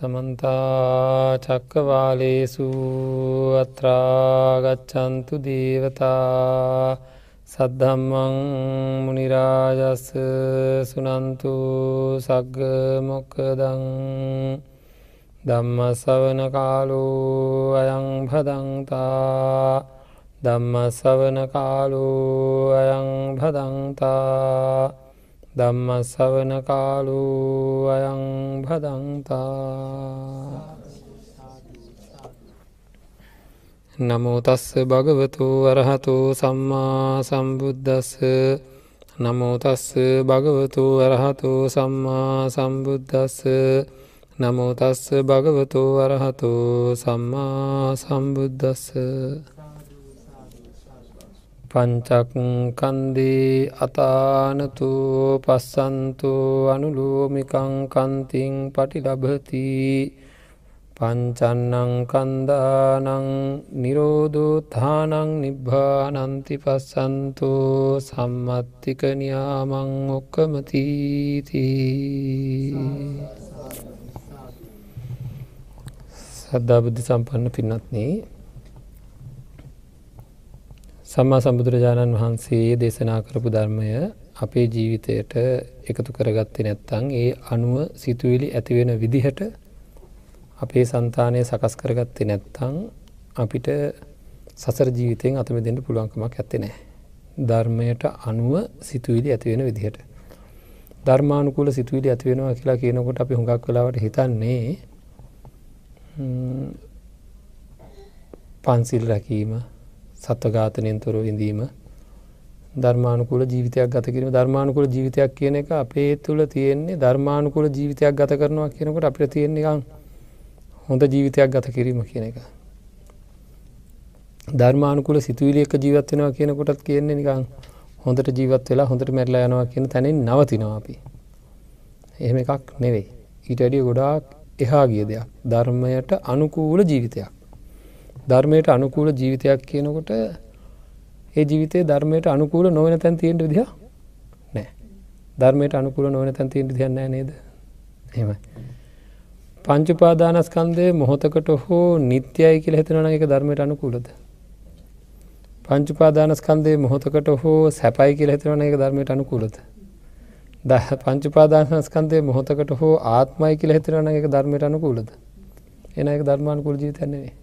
සමන්තා චක්කවාලේසු අත්‍රාගච්චන්තු දේවතා සද්ධම්මං මනිරාජස්ස සුනන්තු සග්ග මොක්කදං දම්ම සවන කාලු අයං භදන්තා දම්ම සවන කාලු අයං භදන්තා ධම්මස්සවන කාලු අයං භදන්තා. නමෝතස්ස භගවතු වරහතු සම්මා සම්බුද්ධස්ස නමෝතස්ස භගවතු වරහතු සම්මා සම්බුද්ධස්ස නමෝතස්ස භගවතු වරහතු සම්මා සම්බුද්ධස්ස පංචක්කන්දී අතානතු පස්සන්තු අනුලෝමිකං කන්තිං පටිලබති පංචන්නං කන්දානං නිරෝධෝත්ථානං නිබ්බානන්ති පස්සන්තු සම්මත්තික නියාමං ඔක්කමතීති සද්ධා බුද්ධ සම්පන්න පින්නත්න්නේ සම්මා සම්බුදුරජාණන් වහන්සේ දේශනා කරපු ධර්මය අපේ ජීවිතයට එකතු කරගත්තේ නැත්තං ඒ අනුව සිතුවිලි ඇතිවෙන විදිහට අපේ සන්තානය සකස් කරගත්තේ නැත්තං අපිට සසර ජීවිතයෙන් අතම දෙන්න පුළුවන්කමක් ඇත්තේ නෑ. ධර්මයට අනුව සිතුවිලි ඇතිවෙන විදිහට. ධර්මානුකූල සිතුවිලි ඇතිවෙනවා කියලා කියනකොට අපි හුඟක් වෙලාවට හිතන්නේ පන්සිල් රැකීම සත්ව ඝාතනයෙන් තොර විඳීම ධර්මානුකූල ජීවිතයක් ගත කිරීම ධර්මානුකූල ජීවිතයක් කියන එක අපේ තුළ තියෙන්නේ ධර්මානුකූල ජීවිතයක් ගත කරනවා කියනකොට අපිට තියෙන නිකන් හොඳ ජීවිතයක් ගත කිරීම කියන එක. ධර්මානුකූල සිතුවිලි එක ජීවත් වෙනවා කියනකොටත් කියන්නේ නිකන් හොඳට ජීවත් වෙලා හොඳට මැරිලා යනවා කියන තැනින් නවතිනවා අපි. එහෙම එකක් නෙවෙයි. ඊට වැඩිය ගොඩාක් එහා ගිය දෙයක්. ධර්මයට අනුකූල ජීවිතයක්. ධර්මයට අනුකූල ජීවිතයක් කියනකොට ඒ ජීවිතය ධර්මයට අනුකූල නොවන තැන් තියෙන්ට විදිහ නෑ ධර්මයට අනුකූල නොවන තැන් තියෙන්ට තියන්න නේද? එම පංචුපාදානස්කන්දය මොහොතකට හෝ නිත්‍යයි කියල හිතනන එක ධර්මයට අනුකූලද? පංචුපාදානස්කන්දේ මොහොතකට හෝ සැපයි කියල හිතනන එක ධර්මයට අනුකූලද? ද පංචුපාදානස්කන්දය මොහොතකට හෝ ආත්මයි කියල හිතරන එක ධර්මයට අනුකූලද? එන එක ධර්මානුකූල ජීවිතන්නේ නේද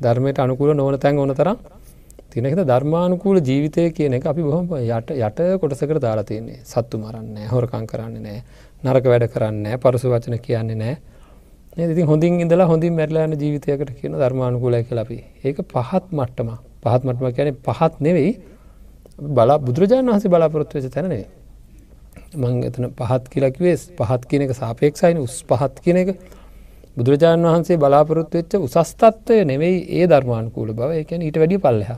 ධර්මයට අනුකූල නොවන තැන් ඕන තරම් තිනක ධර්මානුකූල ජීවිතය කියන එක අපි බොහොම යට යට කොටසකට දාලා තියන්නේ. සත්තු මරන්න හොරකං කරන්න නෑ නරක වැඩ කරන්න පරසු වචන කියන්නේ නෑ ඉතින් හොඳින් ඉඳලා හොඳින් මැරලාන ජීවිතයකට කියන ධර්මානුකූලය කලපි ඒක පහත් මට්ටම. පහත් මටම කියන පහත් නෙවෙයි බලා බුදුරජාණන් වහසේ බලාපොරොත්තු වෙච තැනනේ මං එතන පහත් කියලකිවේ පහත් කියන එක සාපේක්ෂයින. උස් පහත් කියන එක බුදුරජාණන් වහන්සේ බලාපොරොත්තු වෙච්ච උසස්තත්වය නෙවෙයි ඒ ධර්මානුකූල බව. ඒකැන ඊට වැඩි පල්ලහ.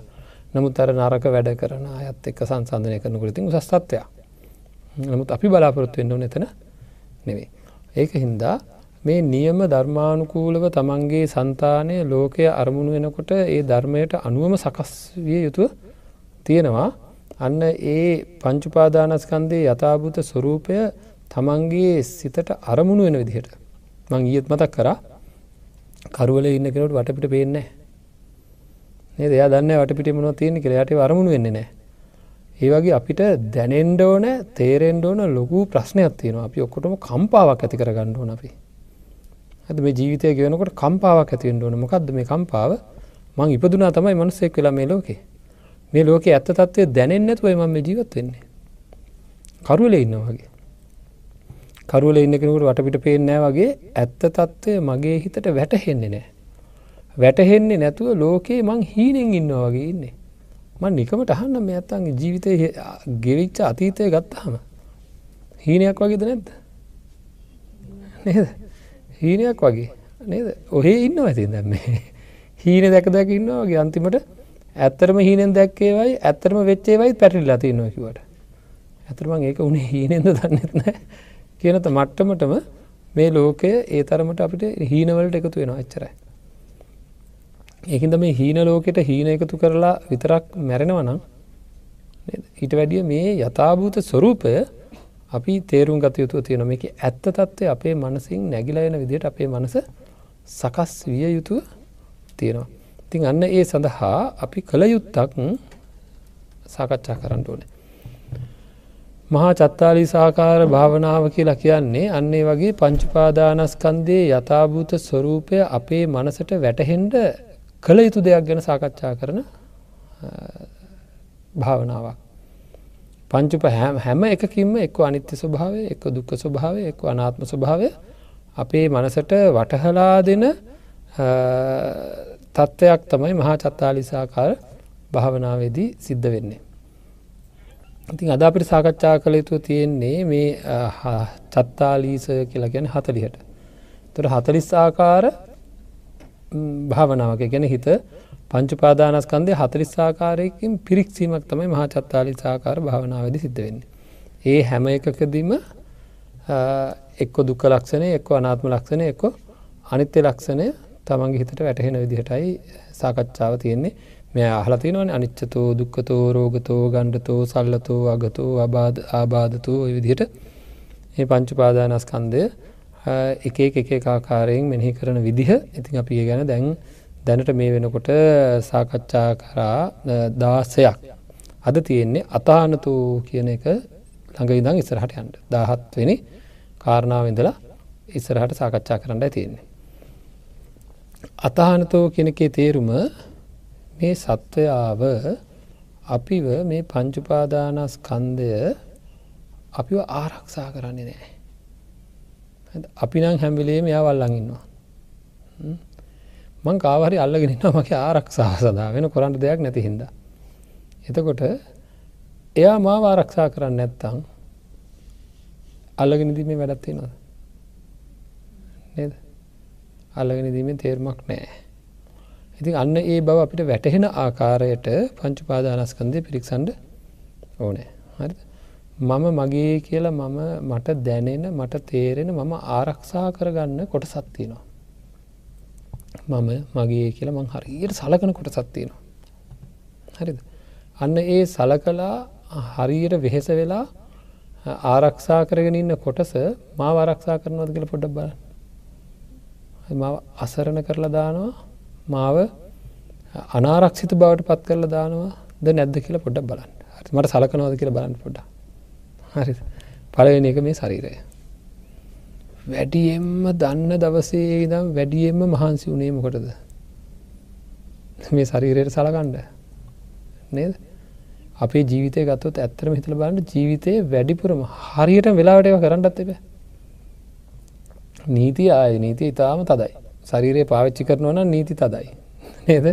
නමුත් අර නරක වැඩ කරන අයත් එක්ක සංසන්ධනය කරනකරති උසස්තත්වය නමුත් අපි බලාපොරොත්තු වෙන්න නැතන නෙවෙයි. ඒක හින්දා මේ නියම ධර්මානුකූලව තමන්ගේ සන්තානය ලෝකය අරමුණු වෙනකොට ඒ ධර්මයට අනුවම සකස් විය යුතුව තියෙනවා. අන්න ඒ පංචුපාදානස්කන්දේ යථභූත ස්වරූපය තමන්ගේ සිතට අරමුණු වෙන විදිහට මං ඊයත් මතක් කරා. කරුවල ඉන්න කෙනට වටපිට පේන්නේ ඒ දෙයා දන්න වටපිට මොන තියෙන කියලයට වරමුණු වෙන්න නෑ ඒ වගේ අපිට දැනෙන්ඩ ඕන තේරෙන්ඩ ඕන ලොකු ප්‍රශ්නයක් තියෙනවා. අපි ඔක්කොටම කම්පාවක් ඇති කර ගණ්ඩ ඕන අපි. ඇද මේ ජීවිතය ගෙවනකොට කම්පාවක් ඇතිවෙන්ට ඕන. මොකක්ද මේ කම්පාව? මං ඉපදුනා තමයි මනුස්සෙක් වෙලා මේ ලෝකේ. මේ ලෝක ඇත්ත තත්වය දැනෙන්නැතුවයි මම ජීවත් වෙන්නේ. කරුවල ඉන්න වගේ. කරුවල ඉන්න කෙනකට වටපිට පේනෑ වගේ ඇත්ත තත්ත්වය මගේ හිතට වැටහෙන්නේ නෑ. වැටහෙන්නේ නැතුව ලෝකයේ මං හීනෙන් ඉන්න වගේ ඉන්නේ. මං නිකමට අහන්න මේ ඇත්තන්ගේ ජීවිතය ගෙවිච්ච අතීතය ගත්තහම. හීනයක් වගේද නැද්ද. නේද හීනයක් වගේ නේද ඔහේ ඉන්න ඇති දැම්මේ. හීන දැක දැක ඉන්නවාගේ අන්තිමට ඇත්තරම හීනෙන් දැක්කේවයි ඇත්තරම වෙච්චේවයි පැටිල්ලා තියන්නවා කිවට. ඇතරමං ඒක උනේ හීනෙන්ද දන්නෙත් නෑ කියනත මට්ටමටම මේ ලෝකය ඒ තරමට අපිට හීනවලට එකතු වෙන අච්චරයි. ඒහින්ද මේ හීන ලෝකෙට හීන එකතු කරලා විතරක් මැරෙනවනම් ඊට වැඩිය මේ යථභූත ස්වරූපය අපි තේරුම් ගත යුතුව තියෙන මේක ඇත්ත තත්ත්වය අපේ මනසින් නැගිලා එන විදිහට අපේ මනස සකස් විය යුතුව තියෙනවා. ඉතින් අන්න ඒ සඳහා අපි කළ යුත්තක් සාකච්ඡා කරන්න ඕනේ. මහා චත්තාලි සාකාර භාවනාව කියලා කියන්නේ අන්නේ වගේ පංචුපාදානස්කන්දේ යථභූත ස්වරූපය අපේ මනසට වැටහෙන්ඩ කළ යුතු දෙයක් ගැන සාකච්ඡා කරන භාවනාවක්. පංචුප හැම එකකින්ම එක්ක අනිත්‍ය ස්වභාවය එක්ක දුක්ක ස්වභාවය එක්ක අනාත්ම ස්වභාවය අපේ මනසට වටහලා දෙන තත්ත්වයක් තමයි මහා චත්තාලිසාකාර භාවනාවේදී සිද්ධ වෙන්නේ. ඉතින් අද අපිට සාකච්ඡා කළ යුතු තියෙන්නේ මේ චත්තාලීස කියලා ගැන හතලිහට. තොර හතලිස් ආකාර භාවනාවක ගැන හිත පංචුපාදානස්කන්දය හතලිස් ආකාරයකින් පිරික්සීමක් තමයි මහා චත්තාලි සාකාර භාවනාවද සිද්ධ වෙන්නේ. ඒ හැම එකකදීම එක්ක දුක්ක ලක්ෂණය එක්ක අනාත්ම ලක්ෂණය එක්ක අනිත්‍ය ලක්ෂණය තමන්ගේ හිතට වැටහෙන විදිහටයි සාකච්ඡාව තියෙන්නේ මෙ අහලතිනවන අනිච්චතෝ දුක්කතෝ රෝගතෝ ගණ්ඩතෝ සල්ලතෝ අගතෝ අබාධ ආබාධතෝ විදිහට ඒ පංචුපාදානස්කන්දය එක එක ආකාරයෙන් මෙහි කරන විදිහ. ඉතින් අපි ගැන දැන් දැනට මේ වෙනකොට සාකච්ඡා කරා දාසයක්. අද තියෙන්නේ අතානතු කියන එක ළඟ ඉදං ඉස්සරහට යන්ට දාහත්වෙනි කාරණාවඉඳලා ඉස්සරහට සාකච්ඡා කරන්න තියෙන්නේ. අතහනතෝ කෙනකේ තේරුම මේ සත්වයාව අපිව මේ පංචුපාදානස්කන්දය අපිව ආරක්ෂා කරන්නේ නෑ. අපි නම් හැම්විලේ මෙයා වල්ලඟ ඉන්නවා. මං කාවරි අල්ලගෙනන්න මගේ ආරක්ෂාව සදා වෙන කොරන්ට දෙයක් නැති හින්ද. එතකොට එයා මාව ආරක්ෂා කරන්න නැත්තං අල්ලගෙන දීමේ වැඩත්තේ නොද නේද අල්ලගෙන දීමේ තේර්මක් නෑ. ඉතින් අන්න ඒ බව අපිට වැටහෙන ආකාරයට පංචුපාදානස්කන්දය පිරික්සන්ඩ ඕනෑ හරි මම මගේ කියලා මම මට දැනෙන මට තේරෙන මම ආරක්ෂා කරගන්න කොට සත්තිනවා. මම මගේ කියලා මං හරියට සලකන කොට සත්තියනවා. හරිද. අන්න ඒ සලකලා හරියට වෙහෙස වෙලා ආරක්ෂා කරගෙන ඉන්න කොටස මා ආරක්ෂා කරනවද කියල පොඩ්ඩ බල මාව අසරණ කරලා දානවා මාව අනාරක්ෂිත බවට පත් කරලා දානවා ද නැද්ද කියලා පොඩ්ඩ බලන්න. මට සලකනවද කියලා බලන්න පොඩ්ඩ හරි. පලවෙන එක මේ ශරීරය. වැඩියෙන්ම දන්න දවසේ ඉදම් වැඩියෙන්ම මහන්සි වනේ මොකටද? මේ ශරීරයට සලකණ්ඩ නේද? අපේ ජීවිතය ගත්තොත් ඇත්තරම හිතල බලන්න ජීවිතය වැඩිපුරම හරියට වෙලාවට කරන්නත් එබ නීති ආය නීති ඉතාම තදයි. ශරීරය පාවිච්චි කරනවන නීති තදයි. නේද?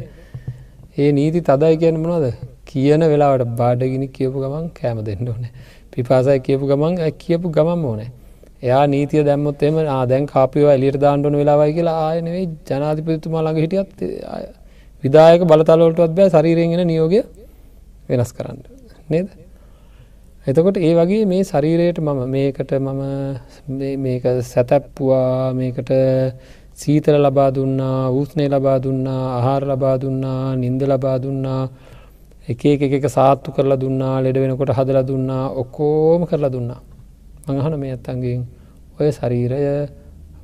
ඒ නීති තදයි කියන මොනවද? කියන වෙලාවට බාඩගිනි කියපු ගමන් කෑම දෙන්න ඕන. පිපාසයි කියපු ගමන් කියපු ගමන් ඕනෑ. එයා නීතිය දැම්මොත් එම දැන් කාපිව එලියට දාන්නඩන වෙලාවයි කියලා ආයනෙවෙයි ජනාධිපතිතුමා ළඟ හිටියත් විදායක බලතලවලටත් බෑ ශරීරයෙන්ගෙන නියෝගය වෙනස් කරන්න. නේද? එතකොට ඒ වගේ මේ ශරීරයට මම මේකට මම මේක සැතැප්පුවා මේකට සීතල ලබා දුන්නා ඌස්නය ලබා දුන්නා ආහාර ලබා දුන්නා නින්ද ලබා දුන්නා එක එක සාත්තු කරලා දුන්නා ලෙඩ වෙනකොට හදලා දුන්නා ඔක්කෝම කරලා දුන්නා. මඟහන මේ ඇත්තන්ගෙන් ඔය ශරීරය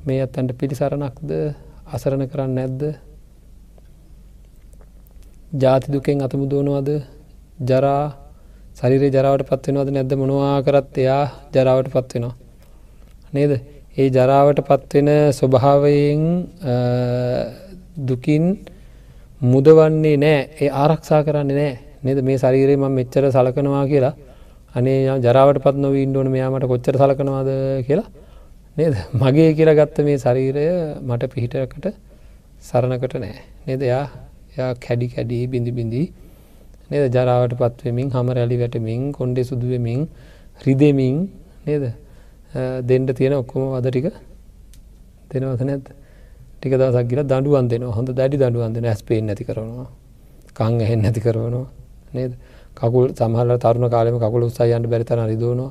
මේ ඇත්තන්ට පිළිසරණක්ද? අසරණ කරන්න නැද්ද? ජාති දුකෙන් අතමු දුවනවද ජරා? ශරිරය ජරාවට පත්වෙනවද නැද්ද? මොනවා කරත් එයා ජරාවට පත්වෙනවා. නේද? ඒ ජරාවට පත්වෙන ස්වභාවයෙන් දුකින් මුදවන්නේ නෑ. ඒ ආරක්ෂා කරන්නේ නෑ. නේද? මේ ශරීරයේ ම මෙච්චර සලකනවා කියලා. අනේ ජරාවට පත් නොව ඉන්ඩුවන මෙයාමට කොච්චර සලකනවාද කියලා. නේද? මගේ කියලා ගත්ත මේ ශරීරය මට පිහිටකට සරණකට නෑ. නේද? යා යා කැඩි කැඩී බිඳි බිඳී නේද? ජරාවට පත්වමින් හම රැලි වැටමින් කොන්්ඩෙ සුදුවමින් රිදෙමින් නේද? දෙන්ඩ තියෙන ඔක්කොම වද ටික දෙනවස නැත් ටික දසක් කියල දඩුවන් දෙන හොඳ දැඩි දඩුවන් දෙන ඇස්පේෙන් නැති කරනවා. කං ඇහෙන් නැති කරවනවා නේද? කකුල් සමහල තරුණ කාලෙම කකුල උත්සායන්ට බැරිතන රිදුවනවා.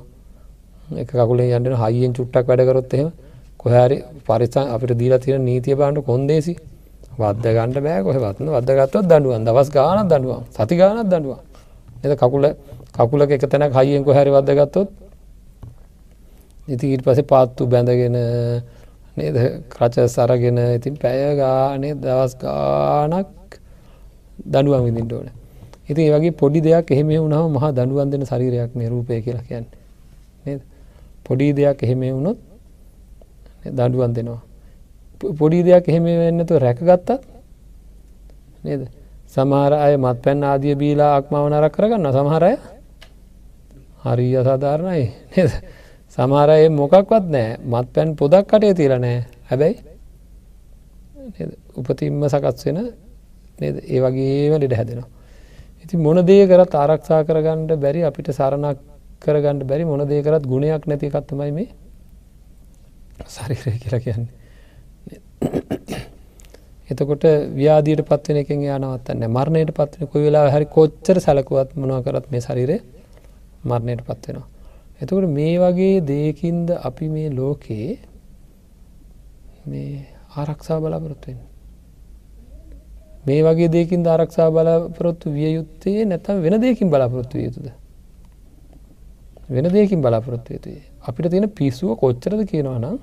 එක කකුලේ යන්නන හයියෙන් චුට්ටක් වැඩකරොත්හෙම කොහැරි පරිසං අපිට දීලා තියෙන නීතිය බාන්ඩ කොන්දේසි. වද්ද ගණඩ බෑ කොහ වත්න වදගත්තොත් දඩුවන් දවස් ගානක් දඩුවන් සති ගානක් දඩුවන් එද කකුල කකුලක එක තැන හයියෙන් කොහැරි වදගත්තොත් ඉති ඊට පසේ පාත්තු බැඳගෙන නේද? ක්‍රච සරගෙන ඉතින් පැය ගානේ දවස් ගානක් දඩුවම් විදිින්ට ඕන. ඉතින් ඒ වගේ පොඩි දෙයක් එහෙම වුණාව මහා දඩුවන් දෙන ශරීරයක් මේ රූපය කියලා කියන්නේ. නේද? පොඩි දෙයක් එහෙම වුණොත් දඩුවන් දෙනවා. පොඩි දෙයක් එහෙම වෙන්නතු රැකගත්තත් නේද? සමහර අය මත් පැන් ආදිය බීලා අක්මාව නරක් කරගන්න සමහරය හරි අසාධාරණයි නේද? සමහරය මොකක්වත් නෑ මත් පැන් පොදක් කටේ තිීල නෑ හැබැයි උපතින්ම සකස් වෙන නේද ඒ වගේම ලෙඩ හැදෙනවා. ඉති මොන දේ කරත් ආරක්ෂා කරගන්නඩ බැරි අපිට සරණක් කරගන්නඩ බැරි මොන දේ කරත් ගුණයක් නැති කත්තමයි මේ සරිරය කියලා කියන්නේ. එතකොට ව්‍යාදීට පත්වෙන එකෙන් යානවත්තන්න මරණයට පත්වන කොයි වෙලා හරි කොච්චර සැලකුවත් මොනව කරත් මේ ශරිරය මරණයට පත්වෙනවා. එතකොට මේ වගේ දේකින්ද අපි මේ ලෝකයේ මේ ආරක්ෂා බලාපොරොත්තුවෙන්. මේ වගේ දෙකින් ආරක්ෂා බලාපොරොත්තු විය යුත්තේ නැතම් වෙන දෙකින් බලාපොරොත්තු යුතුද. වෙන දෙකින් බලාපොරොත්තු යුතුේ අපිට තියෙන පිස්සුව කොච්චරද කියනවා නම්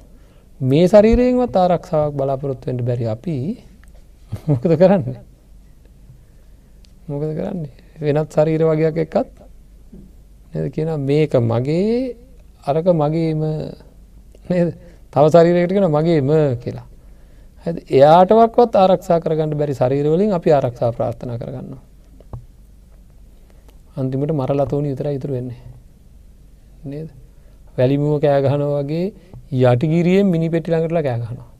මේ ශරීරයෙන්වත් ආරක්ෂාවක් බලාපොරොත්තුවෙන්ට බැරි අපි මොකද කරන්නේ මොකද කරන්නේ වෙනත් ශරීර වගේයක් එක්කත් කියන මේක මගේ අරක මගේම නේද? තව ශරීරයකට කෙන මගේම කියලා. එයාටවක්වත් ආරක්ෂා කරගන්න බැරි ශරීරවලින් අපි ආරක්ෂා ප්‍රාර්ථනා කරගන්නවා. අන්තිමට මරලතවනි විතර ඉතුර වෙන්නේ. නේද? වැලිමුව කෑගහන වගේ යටිගිරියෙන් මිනි පෙට්ටි ළඟටලා කෑ ගහනවා.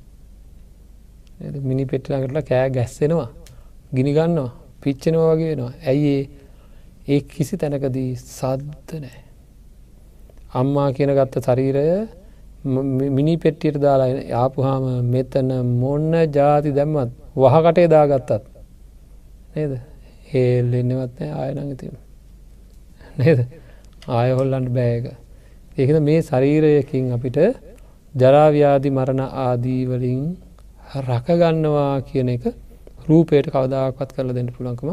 මිනි පෙට්ටි ළඟටලා කෑ ගැස්සෙනවා. ගිනිගන්නවා පිච්චෙනවා වගේ වෙනවා. ඇයි ඒ කිසි තැනකදී සද්ද නෑ. අම්මා කියන ගත්ත ශරීරය මිනි පෙට්ටියට දාලා ආපුහාම මෙතන මොන්න ජාති දැම්මත් වහකටේ දාගත්තත් නේද? ඒල් එන්නවත් නෑ ආයනඟතිම නේද? ආය හොල්ලන්ට බෑක ඒකද මේ ශරීරයකින් අපිට ජරාව්‍යාදි මරණ ආදීවලින් රකගන්නවා කියන එක රූපයට කවදාක්වත් කරල දෙන්න පුළන්කම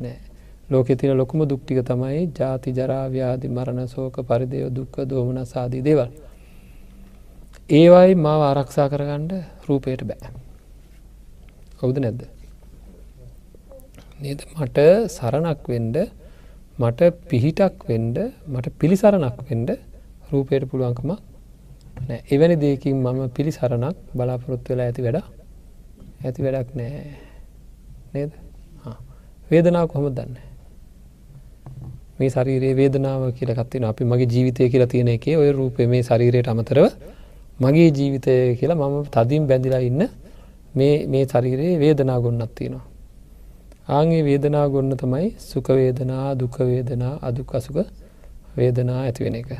නෑ ලෝක තින ලොකුම දුක්ටික තමයි ජාති ජරාව්‍යාදි මරණ සෝක පරිදයෝ දුක්ක දෝමන සාදී දේවල්. ඒවයි මාව ආරක්ෂා කරගණ්ඩ රූපයට බෑ. කවුද නැද්ද. නද මට සරණක් වෙන්ඩ මට පිහිටක් වෙන්ඩ මට පිළිසරණක් වෙන්ඩ රූපයට පුළුවන්කමක් එවැනි දෙකින් මම පිළිසරණක් බලාපොරොත්තු වෙලා ඇති වැඩ ඇති වැඩක් නෑ නේද වේදනාව කොහොම දන්න මේ ශරීරයේ වේදනාව කියලකත්තින අපි මගේ ජීවිතය කියලා තියෙන එක ඔය රූපය මේ ශරීරයට අමතරව මගේ ජීවිතය කියලා මම තදින් බැඳිලා ඉන්න මේ මේ ශරීරයේ වේදනා ගොන්නත් තියෙනවා. ආගේ වේදනා ගොන්න තමයි සුකවේදනා දුකවේදනා අදුක් අසුක වේදනා ඇතිවෙන එක.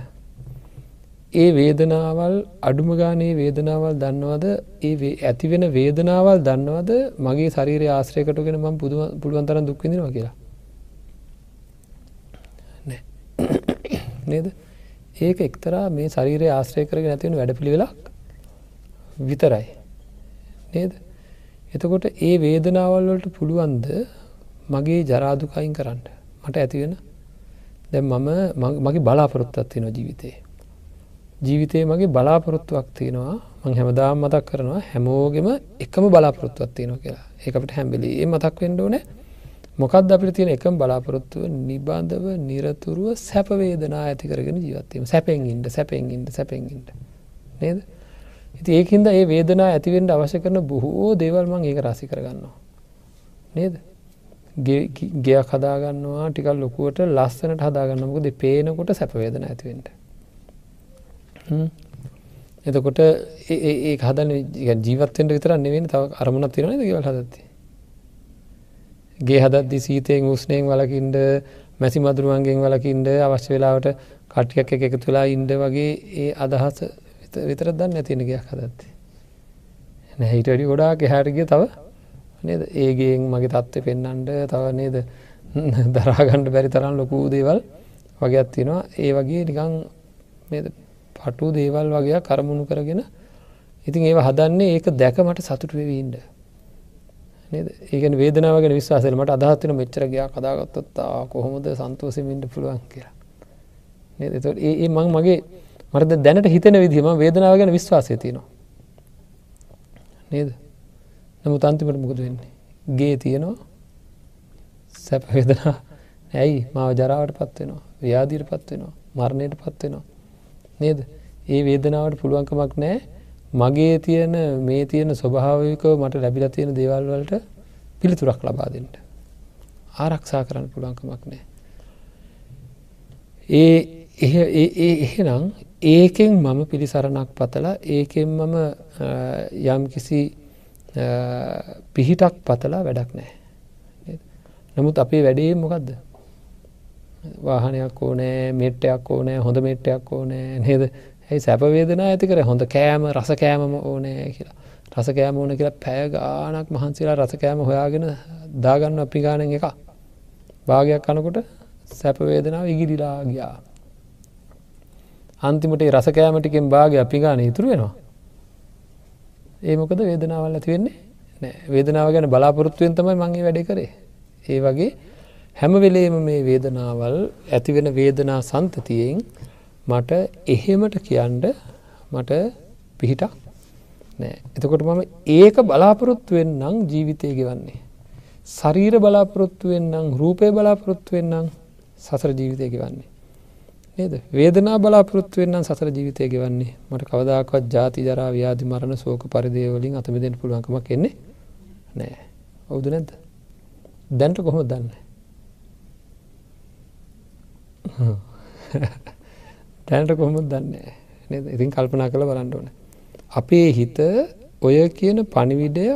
ඒ වේදනාවල් අඩුම ගානේ වේදනාවල් දන්නවද? ඒ ඇතිවෙන වේදනාවල් දන්නවද? මගේ ශරීරය ආශ්‍රයකටගෙන ම පුදුම පුළුවන් තරන් දුක්විඳවා කියලා. නේද? ඒක එක්තරා මේ ශරීරය ආශ්‍රය කරගෙන නැතිවන වැඩ පිළිවෙලක් විතරයි. නේද? එතකොට ඒ වේදනාවල් වලට පුළුවන්ද මගේ ජරාදුකයින් කරන්න? මට ඇතිවෙන දැ මම මගේ බලාපොරොත්තත් වෙන ජීවිතේ. ජීවිතය මගේ බලාපොරොත්තුවක් තියෙනවා. මං හැමදාම් මතක් කරනවා හැමෝගෙම එකම බලාපොරොත්තුවක් තියෙනවා කියලා. ඒකට හැම්බිලි ඒ මතක් වෙන්ඩ ඕන. මොකක්ද අපිට තියෙන එකම බලාපොරොත්තුව? නිබන්ධව නිරතුරුව සැපවේදනා ඇති කරගෙන ජීවත්වීම සැපෙන්ඉන්ට සැපෙන්ඉන්ට සැපෙන්ඉන්ට නේද? ඉති ඒකින්ද ඒ වේදනා ඇතිවෙන්ට අවශ්‍ය කරන බොහෝ දේවල් මං ඒක රසි කරගන්නවා. නේද? ගයක් හදාගන්නවා ටිකල් ලොකුවට ලස්සනට හදාගන්නමකද පේනකොට සැපවේදන ඇතිවෙන්ට එතකොට ඒ හදන ජීවත්තෙන්ට විතර නෙවෙන තව අරමුණක් තිරන ගවල් හදත්ති. ගේ හදද්දි සීතයෙන් උස්නයෙන් වලකින්ට මැසි මදුරුවන්ගෙන් වලකින්ට අවශ්‍ය වෙලාවට කට්ටියක් එක එකතු වෙලා ඉන්ඩ වගේ ඒ අදහස විතර දන්න ඇතින ගයක් හදත්ති. නැහිට වැඩි ගොඩාක් එහාටගිය තව නේද? ඒගේෙන් මගේ තත්ත්ව පෙන්නන්ට තව නේද? දරාගණ්ඩ බැරි තරම් ලොකූ දේවල් වගේ අත්තිනවා ඒ වගේ නිකං පටු දේවල් වගේ කරමුණු කරගෙන ඉතින් ඒ හදන්නේ ඒක දැක මට සතුට වෙවීන්ට ඒකන වේදනාවගෙන විශවාසලමට අදහත්වන මෙච්චරගයා කදාගත්තොත්තා කොහොමද සන්තෝසමින්ට පුළුවන් කියලා. ඒ මං මගේ මට දැනට හිතන විදිහම වේදනාව ගැන විශ්වාසය තියෙනවා. නේද? නමුත් අන්තිමට මුකද වෙන්නේ? ගේ තියෙනවා. සැප වේදනා ඇයි? මාව ජරාවට පත්වෙනවා ව්‍යාදීට පත්වෙනවා මරණයට පත්වෙනවා නේද? ඒ වේදනාවට පුළුවන්කමක් නෑ මගේ තියෙන මේ තියෙන ස්වභාවිකව මට ලැබිල තියෙන දේවල් වලට පිළිතුරක් ලබා දෙන්නට ආරක්ෂා කරන්න පුළුවන්කමක් නෑ ඒ එහෙනම් ඒකෙන් මම පිළිසරණක් පතලා ඒකෙන් මම යම් කිසි පිහිටක් පතලා වැඩක් නෑ නමුත් අපේ වැඩේ මොකක්ද වාහනයක් ඕනෑ මෙට්ටයක් ඕනෑ හොඳ මෙට්ටයක් ඕනෑ නේද? ඇයි සැපවේදනා ඇති කර. හොඳ කෑම රස කෑමම ඕනෑ කියලා. රස කෑම ඕන කියලා පැය ගානක් මහන්සිලා රස කෑම හොයාගෙන දාගන්න අපි ගානෙන් එක භාගයක් කනකොට සැපවේදනාව ඉගිරිලා ගියා. අන්තිමට රස කෑමටිකෙන් භාග අපි ගාන ඉතුරු වෙනවා. ඒ මොකද වේදනාවල් ඇති වෙන්නේ නෑ වේදනාව ගැන බලාපොරොත්තුවෙන් තමයි මංගේ වැඩ කරේ. ඒ වගේ හැම වෙලේම මේ වේදනාවල් ඇතිවෙන වේදනා සන්තතියෙන් මට එහෙමට කියන්ඩ මට පිහිටක් නෑ. එතකොට මම ඒක බලාපොරොත්තුවෙන් නං ජීවිතය ගෙවන්නේ. ශරීර බලාපොරොත්තුවෙන් නං රූපය බලාපොරොත්තුවෙන් නං සසර ජීවිතය ගෙවන්නේ. නේද? වේදනා බලාපොරොත්තුවෙන් සසර ජීවිතය ගෙවන්නේ. මට කවදාකවත් ජාති ජරා ව්‍යාධි මරණ සෝක පරිදේවලින් අතමදෙන් පුළුවන්කමක් එන්නේ නෑ. ඔවුද නැද්ද? දැන්ට කොහොම දන්න? දැනට කොහොම දන්න? ඉතින් කල්පනා කළ බලන්න ඕන. අපේ හිත ඔය කියන පණිවිඩය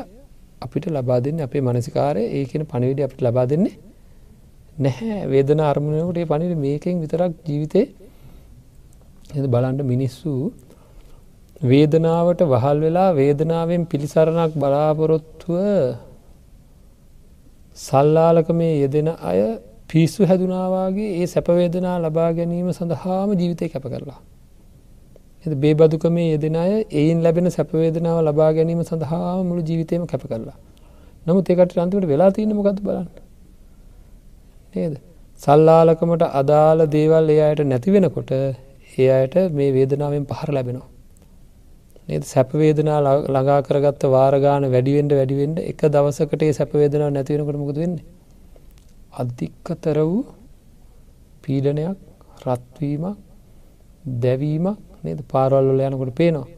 අපිට ලබා දෙන්න අපේ මනසිකාරය ඒ කියන පණිවිඩ අපිට ලබා දෙන්නේ නැහැ. වේදන අරමුණකට පණිට මේකෙන් විතරක් ජීවිතේ බලන්ඩ මිනිස්සු වේදනාවට වහල් වෙලා වේදනාවෙන් පිළිසරණක් බලාපොරොත්තුව සල්ලාලක මේ යෙදෙන අය පිස්සු හැදුනාවාගේ ඒ සැපවේදනා ලබා ගැනීම සඳහාම ජීවිතය කැප කරලා. එ බේබදුකමේ යෙදෙන අය එයින් ලැබෙන සැපවේදනාව ලබා ගැනීම සඳහා මුළු ජීවිතයම කැප කරලා. නමුත් ඒකට අන්තිමට වෙලා තියන්න මොකද බලන්න. නේද. සල්ලාලකමට අදාළ දේවල් ඒ අයට නැති වෙනකොට ඒ අයට මේ වේදනාවෙන් පහර ලැබෙනවා. නේද සැපවේදනා ළඟා කරගත්ත වාරගාන වැඩිවෙන්ඩ වැඩිවෙන්ඩ එක දවසකට සැපවේදනාව නැතිවෙනකට මුකද වෙන්නේ අධික්කතර වූ පීඩනයක් රත්වීමක් දැවීමක් නේද? පාරවල්ල යනකොට පේනවා.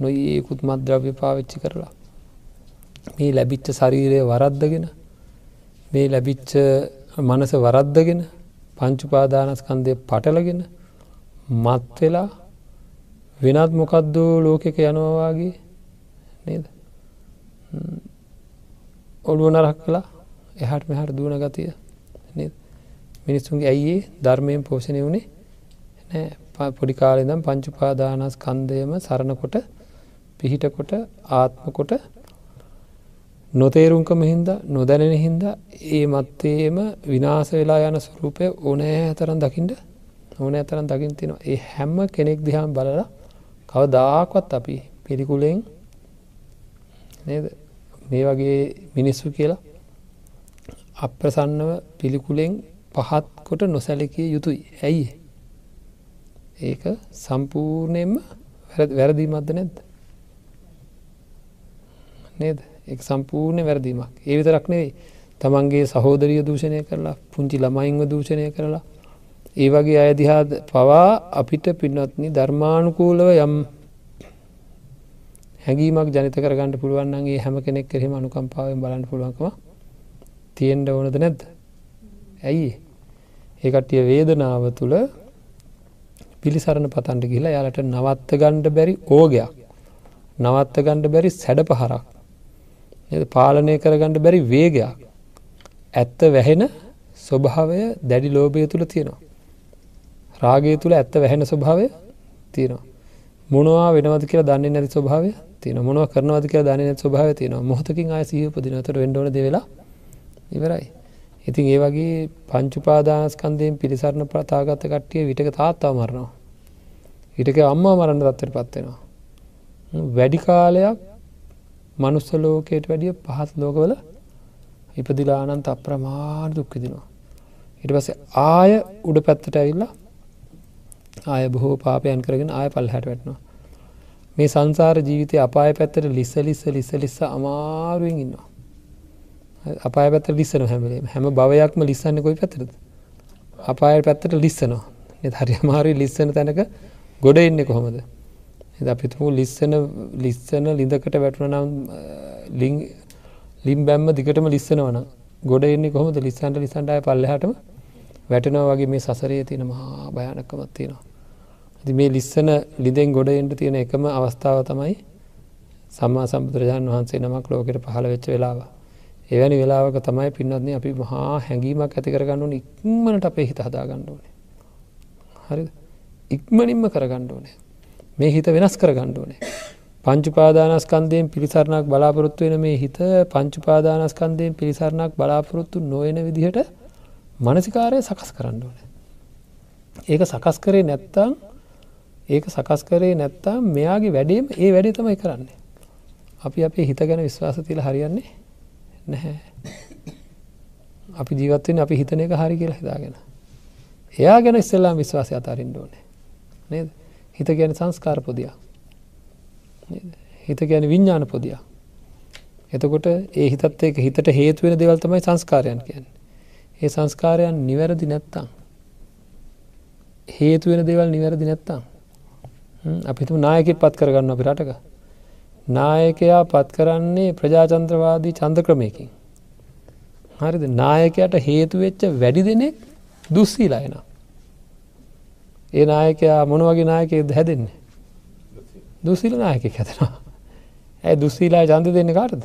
නොඒකුත් මද්‍රව්‍ය පාවිච්චි කරලා. මේ ලැබිච්ච ශරීරය වරද්දගෙන මේ ලැබිච්ච මනස වරද්දගෙන පංචුපාදානස්කන්දය පටලගෙන මත්වෙලා වෙනත් මොකක්දෝ ලෝකෙක යනවාගේ නේද? ඔළුව නරක් කලා එහට මෙහට දුවන ගතිය. මිනිස්සුන්ගේ ඇයිඒ ධර්මයෙන් පෝෂණය වුණේ නෑ. පොඩි කාලෙදම් පංචුපාදානස් කන්දයම සරණකොට පිහිටකොට ආත්මකොට නොතේරුම්කම හින්ද නොදැනෙන හින්ද ඒ මත්තේම විනාස වෙලා යන ස්වරූපය ඕනෑ ඇතරන් දකිින්ට ඕන ඇතරන් දකිින් තිනවා ඒ හැම්ම කෙනෙක් දිහාම් බලලා කව දාකවත් අපි පිළිකුලෙන් නේද? මේ වගේ මිනිස්සු කියලා අප්‍රසන්නව පිළිකුලෙන් පහත් කොට නොසැලකිය යුතුයි. ඇයි? ඒක සම්පූර්ණයෙන්ම වැරදීමත්ද නැද්ද? නේද? ඒ සම්පූර්ණය වැරදීමක්. ඒ විතරක් නෙවෙයි. තමන්ගේ සහෝදරිය දූෂණය කරලා පුංචි ළමයින්ව දූෂණය කරලා ඒ වගේ අයදිහා පවා අපිට පින්නත්නි ධර්මානුකූලව යම් හැඟීමක් ජනිත කරගන්නට පුළුවන්ගේ හැම කෙනෙක් කෙරෙම අනුකම්පාවෙන් බලන්න පුළුවන්කම තියෙන්ට ඕනද නැද්ද? ඇයි? ඒකට්ටිය වේදනාව තුළ පිළිසරණ පතන්ට කියලා යාලට නවත්ත ගණ්ඩ බැරි ඕගයක්. නවත්ත ගණ්ඩ බැරි සැඩ පහරක් පාලනය කරගණ්ඩ බැරි වේගයක්. ඇත්ත වැහෙන ස්වභාවය දැඩි ලෝභය තුළ තියෙනවා. රාගය තුළ ඇත්ත වැහෙන ස්වභාවය තියෙනවා. මොනවා වෙනවද කියලා දන්නේ නැති ස්වභාවය තියෙන මොනව කරනවද කියලා දන්නේ නැති ස්වභාවය තියෙනවා. මොහොතකින් ආය සිහිය උපදිනතර වෙන්න ඕන දේ වෙලා ඉවරයි. ඉතින් ඒ වගේ පංචුපාදානස්කන්දයෙන් පිළිසරණ ප්‍රතාගත කට්ටිය විටක තාත්තාව මරනවා. හිටක අම්මා මරන්න තත්වට පත්වෙනවා. වැඩි කාලයක් මනුස්ස ලෝකයට වැඩිය පහත් ලෝකවල ඉපදිලානන්ත අප්‍රමාණ දුක්විදිනවා. ඉට පස්සේ ආය උඩ පැත්තට ඇවිල්ලා ආය බොහෝ පාපයන් කරගෙන ආය පල් හැට වැටනවා. මේ සංසාර ජීවිතය අපාය පැත්තට ලිස්ස ලිස්ස ලිස්ස ලිස්ස අමාරුවෙන් ඉන්නවා. අපාය පැත්ත ලිස්සන හැමලේ හැම භවයක්ම ලිස්සන්න කොයි පැතරද. අපාය පැත්තට ලිස්සනවා හරි අමාරුයි ලිස්සන තැනක ගොඩ එන්න කොහොමද. අපිතුමු ලිස්සන ලිස්සන ලිඳකට වැටුන නම් ලිම් බැම්ම දිගටම ලිස්සනවන ගොඩ එන්නේ කොහොමද ලිස්සන්ට ලිසන්ටය පල්ලහටම වැටනව වගේ මේ සසරයේ තියෙන මහා භයානකමත් තියෙනවා. ඇති මේ ලිස්සන ලිදෙන් ගොඩ එන්ට තියෙන එකම අවස්ථාව තමයි සම්මා සම්බුදුරජාණන් වහන්සේ නමක් ලෝකට පහළ වෙච්ච වෙලාව. එවැනි වෙලාවක තමයි පින්නත්න අපි මහා හැඟීමක් ඇති කරගන්නවන ඉක්මනට අපේ හිත හදා ගණ්ඩෝනේ. හරි ඉක්මනින්ම කරගණ්ඩ ඕනේ මේ හිත වෙනස් කරගණ්ඩ ඕනේ පංචුපාදානස්කන්දයෙන් පිළිසරණක් බලාපොරොත්තු වෙන මේ හිත පංචුපාදානස්කන්දයෙන් පිළිසරණක් බලාපොරොත්තු නොයන විදිහට මනසිකාරය සකස් කරන්න ඕන. ඒක සකස් කරේ නැත්තං ඒක සකස් කරේ නැත්තා මෙයාගේ වැඩේම ඒ වැඩේ තමයි කරන්නේ. අපි අපේ හිත ගැන විශ්වාස තිල හරියන්නේ නැහැ. අපි ජීවත්වෙන් අපි හිතන එක හරි කියලා හිතාගෙන. එයා ගැන ඉස්සෙල්ලා විශ්වාසය අතාරින්න ඕනේ. නේද? හිත ගැන සංස්කාර පොදියක්. හිත ගැන විඤ්ඥාන පොදියක්. එතකොට ඒ හිතත් ඒක හිතට හේතුවෙන දෙවල් තමයි සංස්කාරයන් කියන්න. ඒ සංස්කාරයන් නිවැරදි නැත්තං. හේතුවෙන දෙවල් නිවැරදි නැත්තං. අපිතු නායකෙත් පත් කරගන්න අපි රටක. නායකයා පත් කරන්නේ ප්‍රජාචන්ත්‍රවාදී චන්ද ක්‍රමයකින්. හරිද නායකයට හේතුවෙච්ච වැඩි දෙනෙක් දුස්සීලායන. ඒ නායකයා මොන වගේ නායකෙද හැදෙන්නේ. දුසිල නායක හැතෙනවා. ඇය දුස්සීලා චන්ද දෙන්න කාටද.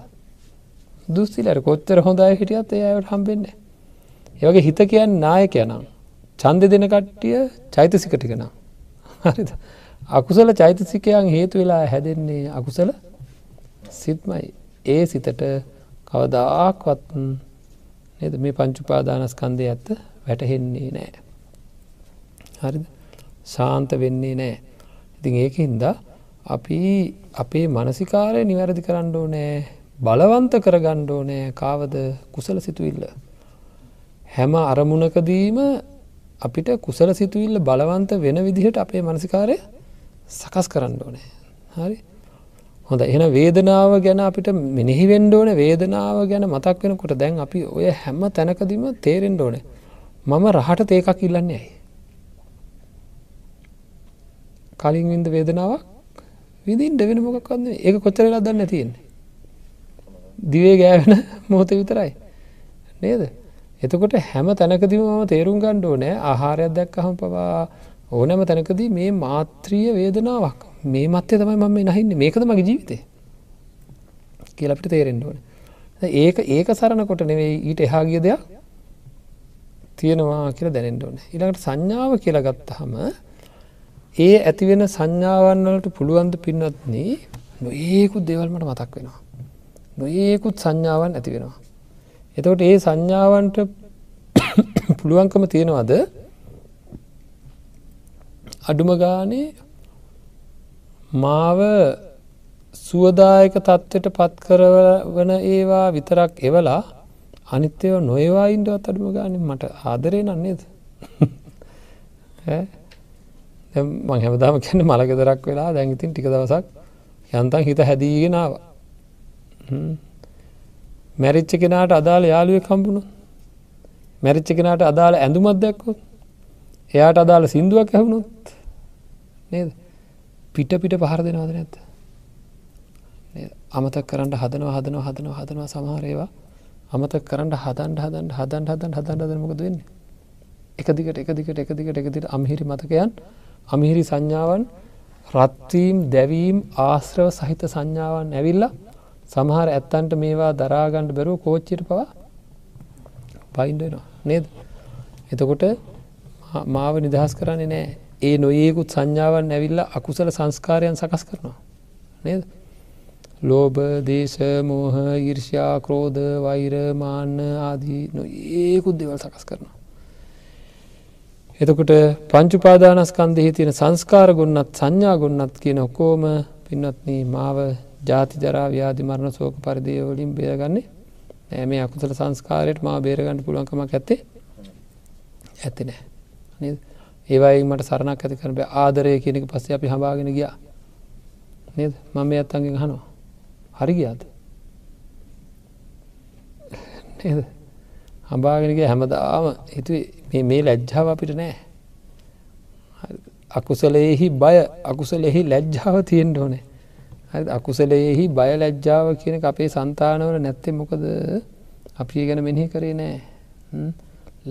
දුස්සිලට කොච්චර හොඳයි හිටියත් ඒ අයට හම්බෙන්නේ. ඒවගේ හිත කියන්න නායකයනම්. චන්ද දෙන කට්ටිය චෛතසිකටිකනම්. හරිද. අකුසල චෛතසිකයන් හේතු වෙලා හැදෙන්නේ අකුසල සිත්මයි. ඒ සිතට කවදාක්වත් නද මේ පංචුපාදානස්කන්දය ඇත්ත වැටහෙන්නේ නෑ. හරිද ශාන්ත වෙන්නේ නෑ. ඉතින් ඒක හින්දා අපි අපේ මනසිකාරය නිවැරදි කරන්න ඕනෑ බලවන්ත කරගණ්ඩ ඕනෑ කාවද කුසල සිතුවිල්ල. හැම අරමුණකදීම අපිට කුසල සිතුවිල්ල බලවන්ත වෙන විදිහට අපේ මනසිකාරය සකස් කරන්න ඕනෑ හරි හොඳ එන වේදනාව ගැන අපිට මෙනෙහි වෙන්ඩෝන වේදනාව ගැන මතක් වෙනකොට දැන් අපි ඔය හැම තැනකදීම තේරෙන්ඩ ඕනේ. මම රහට තේකක් ඉල්ලන්නේ ඇයි? කලින් වින්ද වේදනාවක් විදින්ට වෙන මොකක්වන්න ඒක කොච්චරලා දන්න තියෙන්නේ දිවේ ගෑවෙන මොහොත විතරයි. නේද? එතකොට හැම තැනකදීම මම තේරුම් ගණ්ඩෝ නෑ ආහාරයක් දැක්කහම පවා ඕනෑම තැනකදී මේ මාත්‍රිය වේදනාවක්. මේ මත්තය තමයි මම නහින්න. මේකද මගේ ජීවිතේ කියලපිට තේරෙන්ඩෝන ඒක ඒක සරණ කොට නෙවෙයි ඊට එහා ගිය දෙයක් තියෙනවා කියලා දැනෙන්ට ඕන. ඉළඟට සංඥාව කියලා ගත්තහම ඒ ඇතිවෙන සංඥාවන්නලට පුළුවන්ද පින්නත්න නොඒකුත් දෙවල්මට මතක් වෙනවා. නොඒකුත් සංඥාවන් ඇති වෙනවා. එතකොට ඒ සංඥාවන්ට පුළුවන්කම තියෙනවද? අඩුම ගානේ මාව සුවදායක තත්ත්වයට පත් කරවන ඒවා විතරක් එවලා අනිත්‍යව නොයවා ඉන්ඩවත් අඩුම ගානින් මට ආදරේ නන්නේද මං හැමදාම කියන්න මළගෙදරක් වෙලා දැඟඉතින් ටික දවසක් යන්තන් හිත හැදීගෙනාව මැරිච්ච කෙනාට අදාළ යාළුවෙක් කම්පුුණු මැරිච්ච කෙනාට අදාළ ඇඳුමත් දැක්කොත් එයාට අදාළ සිින්දුවක් ඇහුණොත් නේද? පිට පිට පහර දෙනවාද නැත්ත අමතක් කරන්න හදනවා හදනවා හදනවා හදනවා සමහරේවා අමතක් කරන්න හදන්ට හදන් හදන් හදන් හදන් හදමකද වෙන්න? එක දිගට එක දිගට එක දිගට එක දිට අමිහිරි මතකයන් අමිහිරි සංඥාවන් රත්වීම් දැවීම් ආශ්‍රව සහිත සංඥාවන් ඇවිල්ලා සමහර ඇත්තන්ට මේවා දරාගණ්ඩ බැරුව කෝච්චිට පවා පයින්ඩනවා නේද? එතකොට මාව නිදහස් කරන්නේ නෑ. ඒ නොඒකුත් සංඥාවන් ඇවිල්ල අකුසල සංස්කාරයන් සකස් කරනවා. නේද? ලෝබ දේශ මෝහ ඉර්ෂයා ක්‍රෝධ වෛර මාන්න ආදී නො ඒකුත් දෙවල් සකස් කරනවා. එතකොට පංචුපාදානස්කන්දෙහි තියෙන සංස්කාර ගොන්නත් සංඥා ගොන්නත් කියන ඔකෝම පින්නත්න මාව ජාති ජරා ව්‍යාධි මරණ සෝක පරිදියවලින් බේරගන්නේ නෑ. මේ අකුසල සංස්කාරයට මා බේරගන්න පුළුවන්කමක් ඇත්තේ ඇති නෑ. ඒවයි මට සරණක් ඇති කරන ආදරය කියනක පස්සේ අපි හබාගෙන ගියා. නේද? මම ඇත්තන්ගෙන් හනවා හරි ගියාද? නේද? හම්බාගෙනගේ හැමදාම. හිතුවේ මේ ලැජ්ජාව අපිට නෑ. අකුසලයෙහි බය අකුසලෙහි ලැජ්ජාව තියෙන්ට ඕනේ. අකුසලයෙහි බය ලැජ්ජාව කියන අපේ සන්තානවල නැත්තේ මොකද? අපි ගැන මෙහි කරේ නෑ.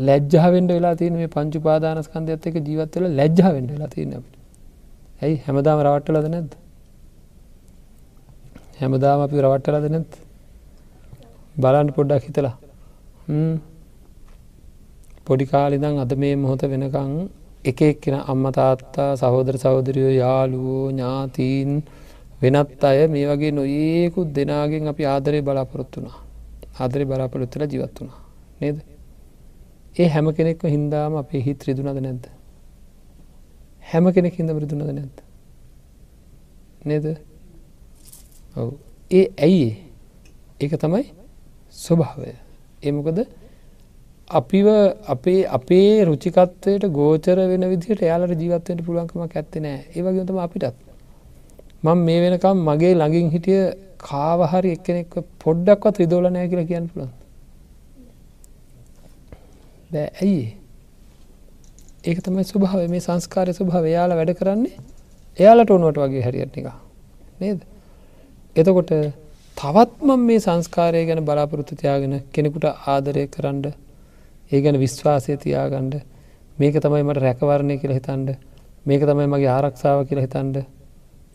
ලැජ්ජාවෙන්ට වෙලා තියන මේ පංචු පාදානස්කන්ධ ඇත් එක ජීවත්වල ලැජ්ජාවෙන්ට වෙලා තියෙන අපිට. ඇයි? හැමදාම රවට්ටලද නැද්ද? හැමදාම අපි රවට්ටලද නැත් බලන්න පොඩ්ඩක් හිතලා. පොඩි කාලිදං අද මේ මොහොත වෙනකං එක එක්කෙන අම්ම තාත්තා සහෝදර සහෝදරයෝ යාළුවෝ ඥාතීන් වෙනත් අය මේ වගේ නොඒකුත් දෙනාගෙන් අපි ආදරය බලාපොරොත්තුනා ආදරය බලාපොරොත්තල ජීවත් වුණා. නේද? ඒ හැම කෙනෙක්ම හින්දාම අපේ හිත් රිදුනද නැද්ද? හැම කෙනෙක් හිද රිදුනද නැද්ද? නේද? ඔවු. ඒ ඇයි ඒක තමයි ස්වභාවය. එමකද අපිව අපේ අපේ රුචිකත්වයට ගෝචර වෙන විදිහට එයාලට ජීවත්වයට පුළුවන්කමක් ඇත්තේ නෑ. ඒවගේතම අපිටත්. මං මේ වෙනකම් මගේ ළඟින් හිටිය කාවහරි එක්කෙනෙක් පොඩ්ඩක්වත් රිදෝල නෑ කියලා කියන්න පුළන් බෑ ඇයි? ඒක තමයි ස්වභාව මේ සංස්කාරය ස්වභාව එයාලා වැඩ කරන්නේ එයාලට ඕනුවට වගේ හැරියට එක නේද? එතකොට තවත්ම මේ සංස්කාරය ගැන බලාපොරොත්තු තියාගෙන කෙනෙකුට ආදරය කරන්න ඒ ගැන විශ්වාසය තියාගණ්ඩ මේක තමයි මට රැකවරණය කියල හිතන්ඩ මේක තමයි මගේ ආරක්ෂාව කියල හිතන්ඩ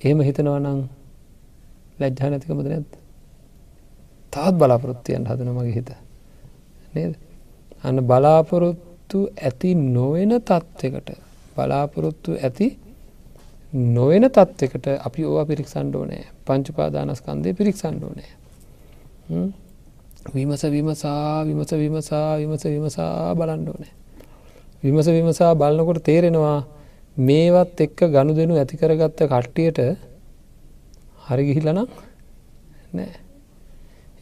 එහෙම හිතනවනං ලැජ්ජා නැතිකමද නැත් තාත් බලාපොරොත්තියන් හදන මගේ හිත. නේද? අන්න බලාපොරොත්තු ඇති නොවෙන තත්ත්වකට බලාපොරොත්තු ඇති නොවෙන තත්ත්වකට අපි ඕවා පිරික්සන්ඩෝනෑ පංචුපාදානස්කන්දය පිරික්සන්ඩෝනෑ විමස විමසා විමස විමසා විමස විමසා බලන්ඩෝනෑ විමස විමසා බලන්නකොට තේරෙනවා මේවත් එක්ක ගණු දෙනු ඇති කරගත්ත කට්ටියට හරි ගිහිලනම් නෑ.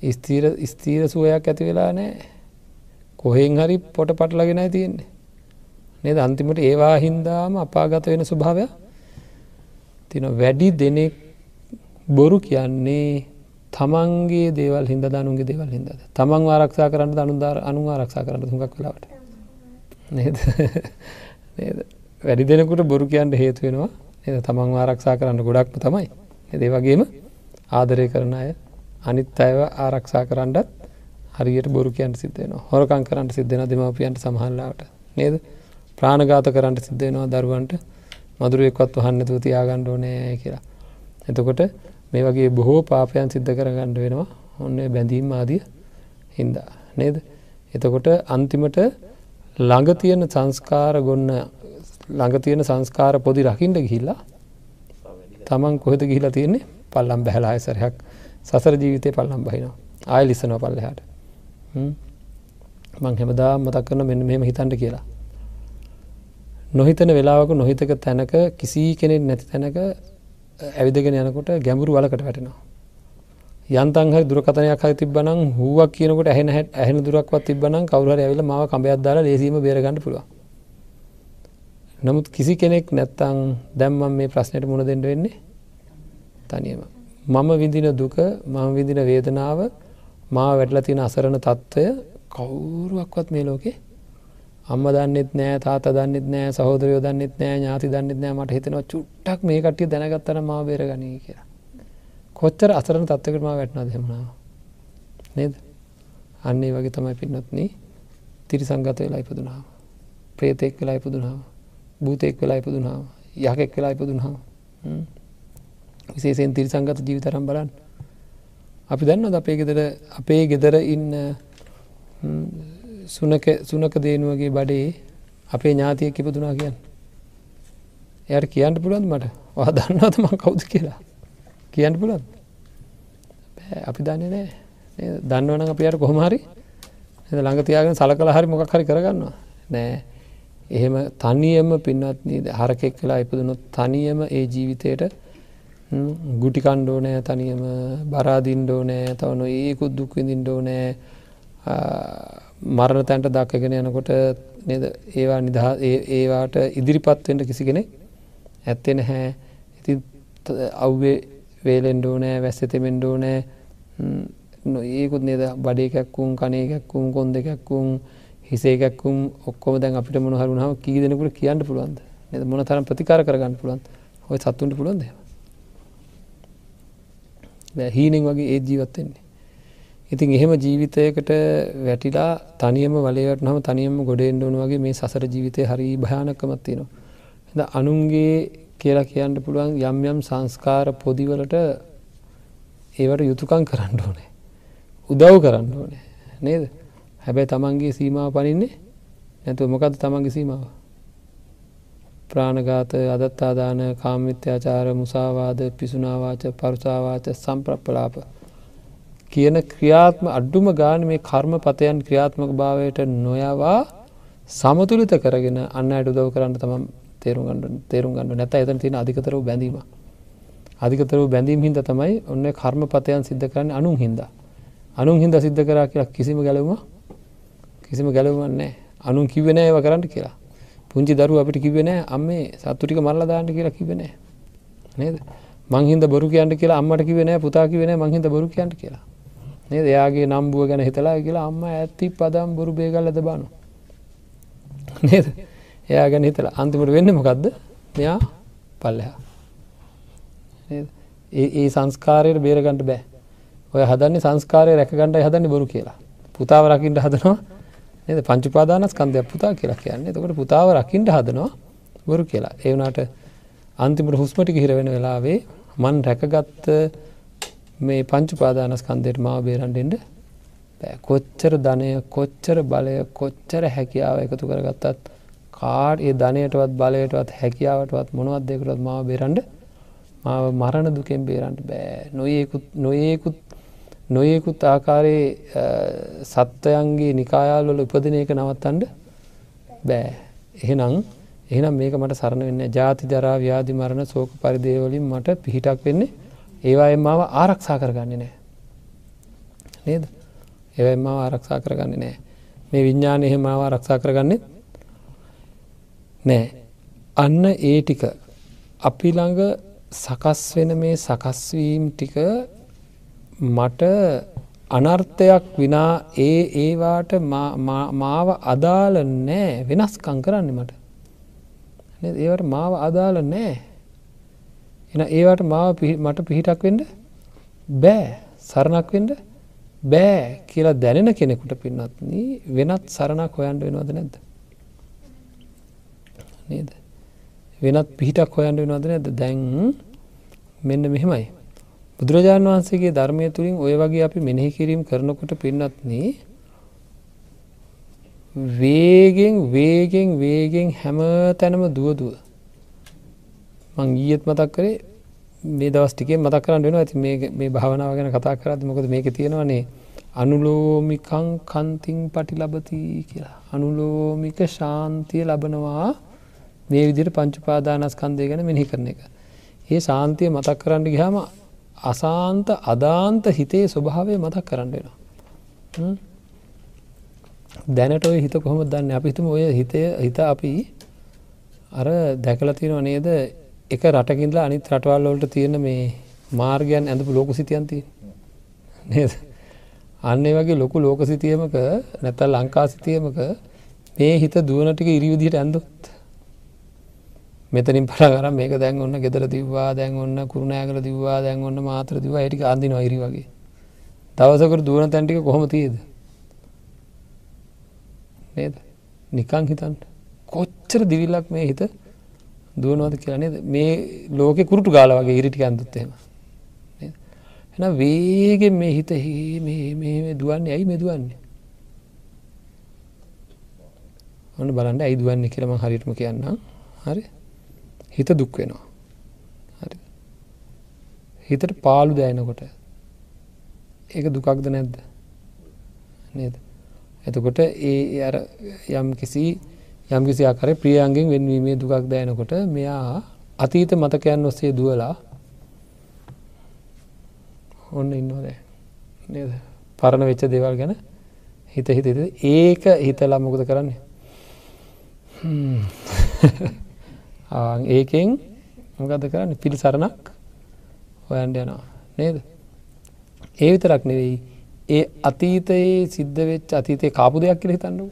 ස්තීර ස්තීර සුවයක් ඇති වෙලා නෑ. කොහෙන් හරි පොට පටලගෙනයි තියෙන්නේ. නේද? අන්තිමට ඒවා හින්දාම අපාගත වෙන ස්වභාවයක් තින වැඩි දෙනෙක් බොරු කියන්නේ තමන්ගේ දේවල් හිද දනුන්ගේ දේවල් හිද තමන් ආරක්ෂා කරන්න අනුදාර අනු ආරක්ෂා කරන්න හුඟක් කලාවට නේද? වැඩි දෙනකුට බොරු කියන්න හේතු වෙනවා. එ තමන් ආරක්ෂා කරන්න ගොඩක්ම තමයි. එදේ වගේම ආදරය කරන අය අනිත් අයව ආරක්ෂා කරන්නත් හරියට බොරු කියන්න සිද්ධයනවා හොරකං කරන්න සිද්ධන දෙමපියන්ට සමහල්ලාට නේද? ප්‍රාණගාත කරන්න සිද්ධයනවා දරුවන්ට. මදුරුවෙක්වත් වහන්නතු තියාගණ්ඩ ඕනෑ කියලා. එතකොට මේ වගේ බොහෝ පාපයන් සිද්ධ කරගණ්ඩ වෙනවා. ඔන්න බැඳීම් ආදිය හින්දා. නේද. එතකොට අන්තිමට ළඟ තියෙන සංස්කාර ගොන්න ළඟ තියෙන සංස්කාර පොදි රකිින්ට ගිහිල්ලා තමන් කොහෙද ගිහිලා තියෙන්නේ? පල්ලම් බැහලාය සරයක්. සසර ජීවිතය පල්ලම් බහිනවා. ආය ලිස්සනව පල්ලහට. මං හෙමදා මතක් කරන මෙන්න මෙම හිතන්ට කියලා නොහිතන වෙලාවක නොහිතක තැනක කිසි කෙනෙක් නැති තැනක ඇවිදගෙන යනකොට ගැඹුරු වලකට වැටෙනවා. යන්තන්හ දුරකතනයක් හයි තිබ්බනම් හුවක් කියනකට ඇහෙන හැට ඇහෙන දුරක්වත් තිබන කවුර ඇවිල ම කඹයක් දාලා ලේසීම බේරගන්න පුළුව. නමුත් කිසි කෙනෙක් නැත්තං දැම්මම් මේ ප්‍රශ්නයට මුණ දෙෙන්ට වෙන්නේ තනියම. මම විදින දුක මම විදින වේදනාව මා වැටල තියෙන අසරණ තත්ත්වය කවුරුවක්වත් මේ ලෝකේ අම්ම දන්නෙත් නෑ තාත දන්නෙත් නෑ සහෝදරයෝ දන්නෙත් නෑ ඥාති දන්නෙත් නෑ මට හිතෙනවා චුට්ටක් මේ කටිය දැනගත්තර මා බේරගනී කියලා. කොච්චර අසරන තත්වකට මා වැටනා දෙමනාව. නේද අන්නේ වගේ තමයි පින්නත්න තිරි සංගත වෙලා ඉපදුනාව. ප්‍රේතෙක් වෙලා ඉපදුනාව. භූතෙක් වෙලා ඉපදුනාව යකෙක් වෙලා ඉපදුනාව. විශේෂයෙන් තිරි සංගත ජීවිතරම් බලන්න. අපි දන්න අපේ ගෙදර අපේ ගෙදර ඉන්න සුනක සුනක දේනුවගේ බඩේ අපේ ඥාතිය කිපදුනා කියන්න. එයට කියන්න පුළුවන් මට? වා දන්නවතම කවුද කියලා? කියන්න පුළන් අපි දන්නේ නෑ. දන්නවන අපියට කොහොමහරි ළඟ තියාගෙන සලකල හරි මොකක් හරි කරගන්නවා. නෑ. එහෙම තනියම පින්නත්න හරකෙක් කලා ඉපදනොත් තනියම ඒ ජීවිතයට ගුටිකණ්ඩෝ නෑ තනියම බරාදින්ඩෝ නෑ තවන ඒකුත් දුක්විඳින්ඩෝ නෑ මරණ තැන්ට දක්කගෙන යනකොට නද? ඒවා නිදහ ඒවාට ඉදිරිපත්වෙන්ට කිසි කෙනෙක් ඇත්තෙ නැහැ. ඉති අව්වේ වේලෙන්ඩෝ නෑ වැස්සතෙමෙන්ඩෝ නෑ ඒකුත් නේද? බඩේකැක්කුම් කනයකැක්කුම් කොන් දෙකැක්කුම් හිසේකැක්කුම් ඔක්කොම දැන් අපිට මොන හරුණාව කී දෙනකුට කියන්න පුළුවන්ද? නද? මොන තරම් ප්‍රතිකාර කරගන්න පුළුවන් ඔය සත්තුන්ට පුළුවන්ද හීනෙන් වගේ ඒ ජීවත්වෙන්නේ ඉතින් එහෙම ජීවිතයකට වැටිලා තනියම වලේට නම තනියම ගොඩෙන්ඩ ඕන වගේ මේ සසර ජීවිතය හරි භයානකමත් තියෙනවා. ද අනුන්ගේ කියලා කියන්න පුළුවන් යම් යම් සංස්කාර පොදිවලට ඒවට යුතුකං කරන්න ඕනේ. උදව් කරන්න ඕනේ නේද හැබැයි තමන්ගේ සීමාව පනින්නේ නැතුව මොකද තමන්ගේ සීමාව. ප්‍රාණගාත අදත්තාදාන කාමිත්‍යාචාර මුසාවාද පිසුනාවාච පරුසාවාච සම්ප්‍රප්පලාප කියන ක්‍රියාත්ම අඩ්ඩුම ගාන මේ කර්ම පතයන් ක්‍රියාත්මක භාවයට නොයවා සමතුලිත කරගෙන අන්න අයට උදව් කරන්න තම තේරුම් ගන්න තේරුම් ගන්න නැත එතන තියෙන අධිකතර බැඳීම. අධිකතර බැඳීම් හින්ද තමයි ඔන්න කර්ම පතයන් සිද්ධ කරන්න අනුන් හින්ද. අනුන් හින්ද සිද්ධ කරා කියලා කිසිම ගැලවම කිසිම ගැලවන්නේ අනුන් කිවෙන ඒව කරන්න කියලා. පුංචි දරු අපිට කිවෙනෑ අම්මේ සත්තුටික මරලා දාන්න කියලා කිවෙනෑ නේද? මංහින්ද බොරු කියන්ට කියලා අම්මට කිවෙන පුතා කිවෙන මංහින්ද බොරු කියන්ට කියලා. නේද? එයාගේ නම්බුව ගැන හිතලා කියලා අම්ම ඇත්ති පදම් බොරු බේගල් ඇද බානු. නේද? එයා ගැන හිතලා. අන්තිමට වෙන්න මොකක්ද මෙයා පල්ලහා. ඒ සංස්කාරයට බේරගන්නට බෑ. ඔය හදන්නේ සංස්කාරය රැකගණ්ඩ හදන්නේ බොරු කියලා. පුතාව රකිින්ට හදනවා නද? පංචුපාදානස් කන්දයක් පුතා කියලා කියන්නේ. තකට පුතාව රකිින්ට හදනවා බොරු කියලා. ඒවනාට අන්තිමට හුස්මටික හිරවෙන වෙලාවේ මන් රැකගත්ත මේ පංචු පාදානස්කන්දයට මාව බේරන්ඩෙන්ට කොච්චර ධනය කොච්චර බලය කොච්චර හැකියාව එකතු කරගත්තත් කාඩ් ඒ ධනයටවත් බලයටවත් හැකියාවටවත් මොනවත් දෙකටත් මාව බේරන්ඩ මාව මරණ දුකෙන් බේරන්ට බෑ. නොයෙකුත් නොයෙකුත් නොයෙකුත් ආකාරයේ සත්වයන්ගේ නිකායාල්වල උපදින එක නවත්තන්ඩ බෑ. එහෙනම් එහෙනම් මේක මට සරණ වෙන්න ජාති ජරා ව්‍යාධි මරණ සෝක පරිදේවලින් මට පිහිටක් වෙන්නේ. ඒවායෙන් මාව ආරක්ෂා කරගන්න නෑ. නේද? ඒවම ආරක්ෂා කරගන්න නෑ. මේ විඤ්ඥාන එහෙම මාව ආරක්ෂා කරගන්න නෑ. අන්න ඒ ටික. අපි ළඟ සකස් වෙන මේ සකස්වීම් ටික මට අනර්ථයක් විනා ඒ ඒවාට මාව අදාළ නෑ. වෙනස්කං කරන්න මට. ඒවට මාව අදාළ නෑ. එන ඒවට මාව මට පිහිටක් වෙන්ඩ බෑ. සරණක් වෙන්ඩ බෑ කියලා දැනෙන කෙනෙකුට පින්නත්න වෙනත් සරණක් හොයන්ඩ වෙනවද නැද්ද? නේද? වෙනත් පිහිටක් හොයන්ඩ වෙනවද නැද දැන් මෙන්න මෙහෙමයි. බුදුරජාණන් වහන්සේගේ ධර්මය තුළින් ඔය වගේ අපි මෙනෙහි කිරීම කරනකොට පින්නත්න්නේ වේගෙන් වේගෙන් වේගෙන් හැම තැනම දුවදුව මං ගීයත් මතක් කරේ මේ දවස් ටිකේ මතක් කරන්න වෙන ඇති මේ භාවනාව ගැන කතා කරත් මොකද මේක තියෙනවනේ? අනුලෝමිකං කන්තිං පටි ලබති කියලා. අනුලෝමික ශාන්තිය ලබනවා මේ විදිර පංචුපාදානස්කන්දය ගැන මෙහි කරන එක. ඒ ශාන්තිය මතක් කරන්න ගහම අසාන්ත අදාන්ත හිතේ ස්වභාවය මතක් කරන්න වෙනවා. දැනට ඔය හිත කොහොම දන්න? අපිතුම ඔය හිතය හිත අපි අර දැකල තියෙනවා නේද? එක රටකින්ලා අනිත් රටවල් වලට තියෙන මේ මාර්ගයන් ඇඳපු ලෝක සිතියන්ති නේද? අන්නේ වගේ ලොකු ලෝක සිතියමක නැත ලංකා සිතියමක මේ හිත දුවනටික ඉරිවිදිට ඇඳුත් මෙතනින් පටගර මේක දැන් ඔන්න ගෙදර දිවවා දැන් ඔන්න කරුණෑගල දිවවා දැන් ඔන්න මාතර දිව ඇටික අන්දි නොයිරි වගේ. දවසකට දුවන තැන්ටික කොහොම තියද? නේද? නිකං හිතන්ට කොච්චර දිවිල්ලක් මේ හිත දුවනවද කියලනේ මේ ලෝක කුරුටු ගාල වගේ ඉරිටි ඇන්දුත්තේම එන වේගෙන් මේ හිත මේ දුවන්නේ. ඇයි මෙදුවන්නේ ඔන්න බලන්න ඇයි දුවන්නේ කියලම හරිටම කියන්න හරි? හිත දුක් වෙනවා. හරි. හිතට පාලු දෑනකොට ඒක දුකක්ද නැද්ද? නේද? එතකොට ඒ අර යම් කිසි යම් කිසි අකර ප්‍රියන්ගෙන් වෙන්වීමේ දුකක් දෑනකොට මෙයා අතීත මතකයන් ඔස්සේ දුවලා ඔන්න ඉන්නවද පරණ වෙච්ච දේවල් ගැන හිත හිත ඒක හිතලා මොකද කරන්නේ? ඒකෙන් මොකද කරන්න? පිළිසරණක් හොයන්ඩ යනවා. නේද? ඒ විතරක් නෙවෙයි ඒ අතීතයේ සිද්ධ වෙච් අතීතය කාපු දෙයක් කියල හිතන්නු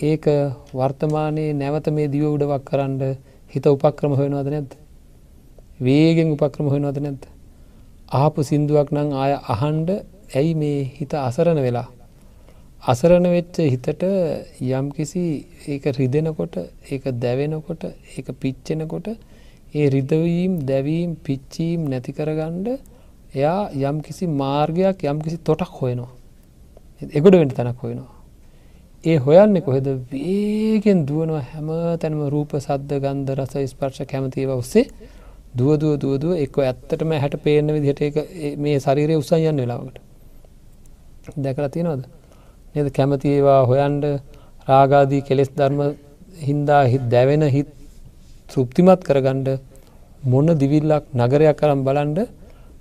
ඒක වර්තමානයේ නැවත මේ දිව උඩවක් කරන්න හිත උපක්‍රම හොයනවද නැද්ද? වේගෙන් උපක්‍රම හොයනවද නැද්ද? ආපු සින්දුවක් නං ආය අහන්ඩ ඇයි මේ හිත අසරණ වෙලා අසරණ වෙච්ච හිතට යම් කිසි ඒක රිදෙනකොට ඒක දැවෙනකොට ඒක පිච්චෙනකොට ඒ රිදවීම් දැවීම් පිච්චීම් නැති කරගණ්ඩ එයා යම් කිසි මාර්ගයක් යම් කිසි තොටක් හොයනවා. එගොඩ වෙන්ට තැනක් හොයනවා. ඒ හොයන්න කොහෙද? වේගෙන් දුවනවා හැම තැනම රූප සද්ධ ගන්ධ රස ස්පර්ශ කැමතිව ඔස්සේ දුවදුව දුවදුව එක ඇත්තටම හැට පේන විදිහට මේ ශරීරය උසයන්න වෙලාවට දැකලා තියෙනවද? නද? කැමති ඒවා හොයන්ඩ රාගාදී කෙලෙස් ධර්ම හින්දා හිත් දැවෙන හිත් තෘප්තිමත් කරගණ්ඩ මොන්න දිවිල්ලක් නගරයක් කරම් බලන්ඩ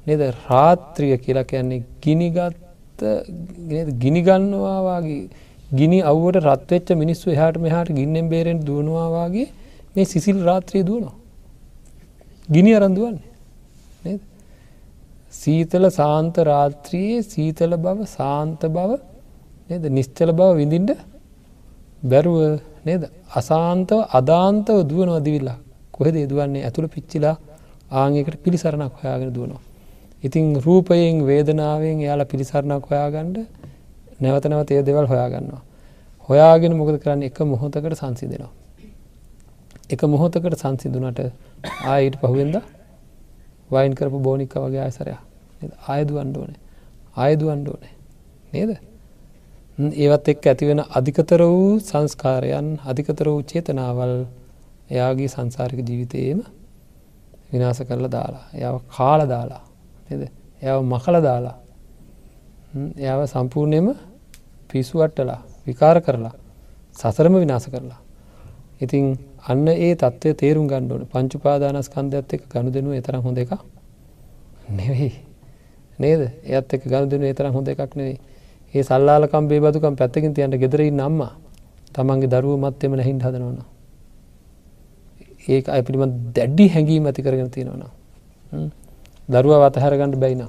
නද? රාත්‍රිය කියලා කියන්නේ ගිනිගත්ත ගිනිගන්නවාගේ ගිනි අවුවට රත්වෙච්ච මිනිස්සු එහට මෙහට ගින්නෙන් බේරෙන් දුවනවාගේ මේ සිසිල් රාත්‍රී දුවනවා. ගිනි අරන්දුවන්නේ සීතල සාන්ත රාත්‍රියයේ සීතල බව සාන්ත බව නේද? නිශ්චල බව විඳින්ට බැරුව නේද? අසාන්තව අදාන්තව දුවනවා දිවිල්ලා කොහෙද දුවන්නේ? ඇතුළ පිච්චිලා ආංකට පිළිසරණක් හොයාගෙන දුවනවා. ඉතිං රූපයෙන් වේදනාවෙන් එයාලා පිළිසරණක් හොයාගණ්ඩ නැවත නැවත ඒ දෙවල් හොයාගන්නවා. හොයාගෙන මොකද කරන්න? එක මොහොතකට සංසිදෙනවා. එක මොහොතකට සංසිදුනට ආයිට පහුවෙන්ද වයින් කරපු බෝනික්ක වගේ ආයසරයා ආයදු අන්ඩෝනේ ආයදු අන්ඩෝනේ නේද? ඒවත් එක් ඇතිවෙන අධිකතර වූ සංස්කාරයන් අධිකතර වූ චේතනාවල් එයාගේ සංසාරික ජීවිතයේම විනාස කරලා දාලා එයාව කාල දාලා නද? එයාව මකල දාලා එයාව සම්පූර්ණයම පිසුවට්ටලා විකාර කරලා සසරම විනාස කරලා. ඉතිං අන්න ඒ තත්ත්වය තේරුම් ගණ්ඩුවන පංචුපාදානස්කන්ධයක්ත් එක ගණු දෙනුව එතරම් හොඳ එක නෙවෙයි. නේද? එත් එක ගණු දෙනු එතරම් හොඳ එකක් නෙවෙයි. ඒ සල්ලාලකම් බේබදුකම් පැත්තකින් තියන්ට ගෙදරයි නම්ම තමන්ගේ දරුව මත්තෙම නැහින් හදනවන ඒක අය පිළිබඳ දැඩ්ඩි හැඟීම ඇති කරගෙන තියෙනවන දරුව වතහැරගන්නඩ බැයින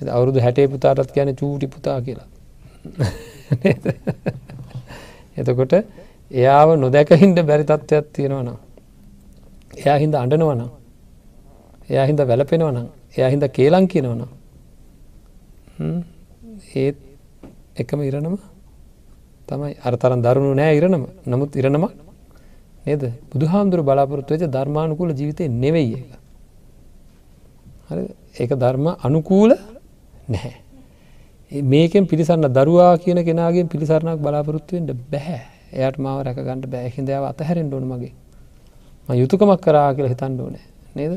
අවුරුදු හැටේ පුතාටත් කියන චූටි පුතා කියලා. එතකොට එයාව නොදැකහින්ට බැරි තත්ත්වයක් තියෙනවනම් එයා හින්ද අඩනවනම් එයා හින්ද වැලපෙනවනම් එයා හින්ද කේලං කියනවනම් ඒත් එකම ඉරණම තමයි. අරතරන් දරුණු නෑ ඉරණම. නමුත් ඉරණමක් නේද? බුදු හාමුදුරු බලාපොරොත්තු වෙච ධර්මානුකූල ජීවිතය නෙවෙයි එක හරි? ඒක ධර්ම අනුකූල නැහැ මේකෙන් පිළිසන්න දරුවා කියන කෙනගේ පිළිසරණක් බලාපොරොත්තුවෙන්ට බැහැ එයට මාව රැකගන්නට බෑහින් දයාව අතහැරෙන් ඩොන මගේ. යුතුකමක් කරා කියලා හිතන් ඩෝනේ නේද?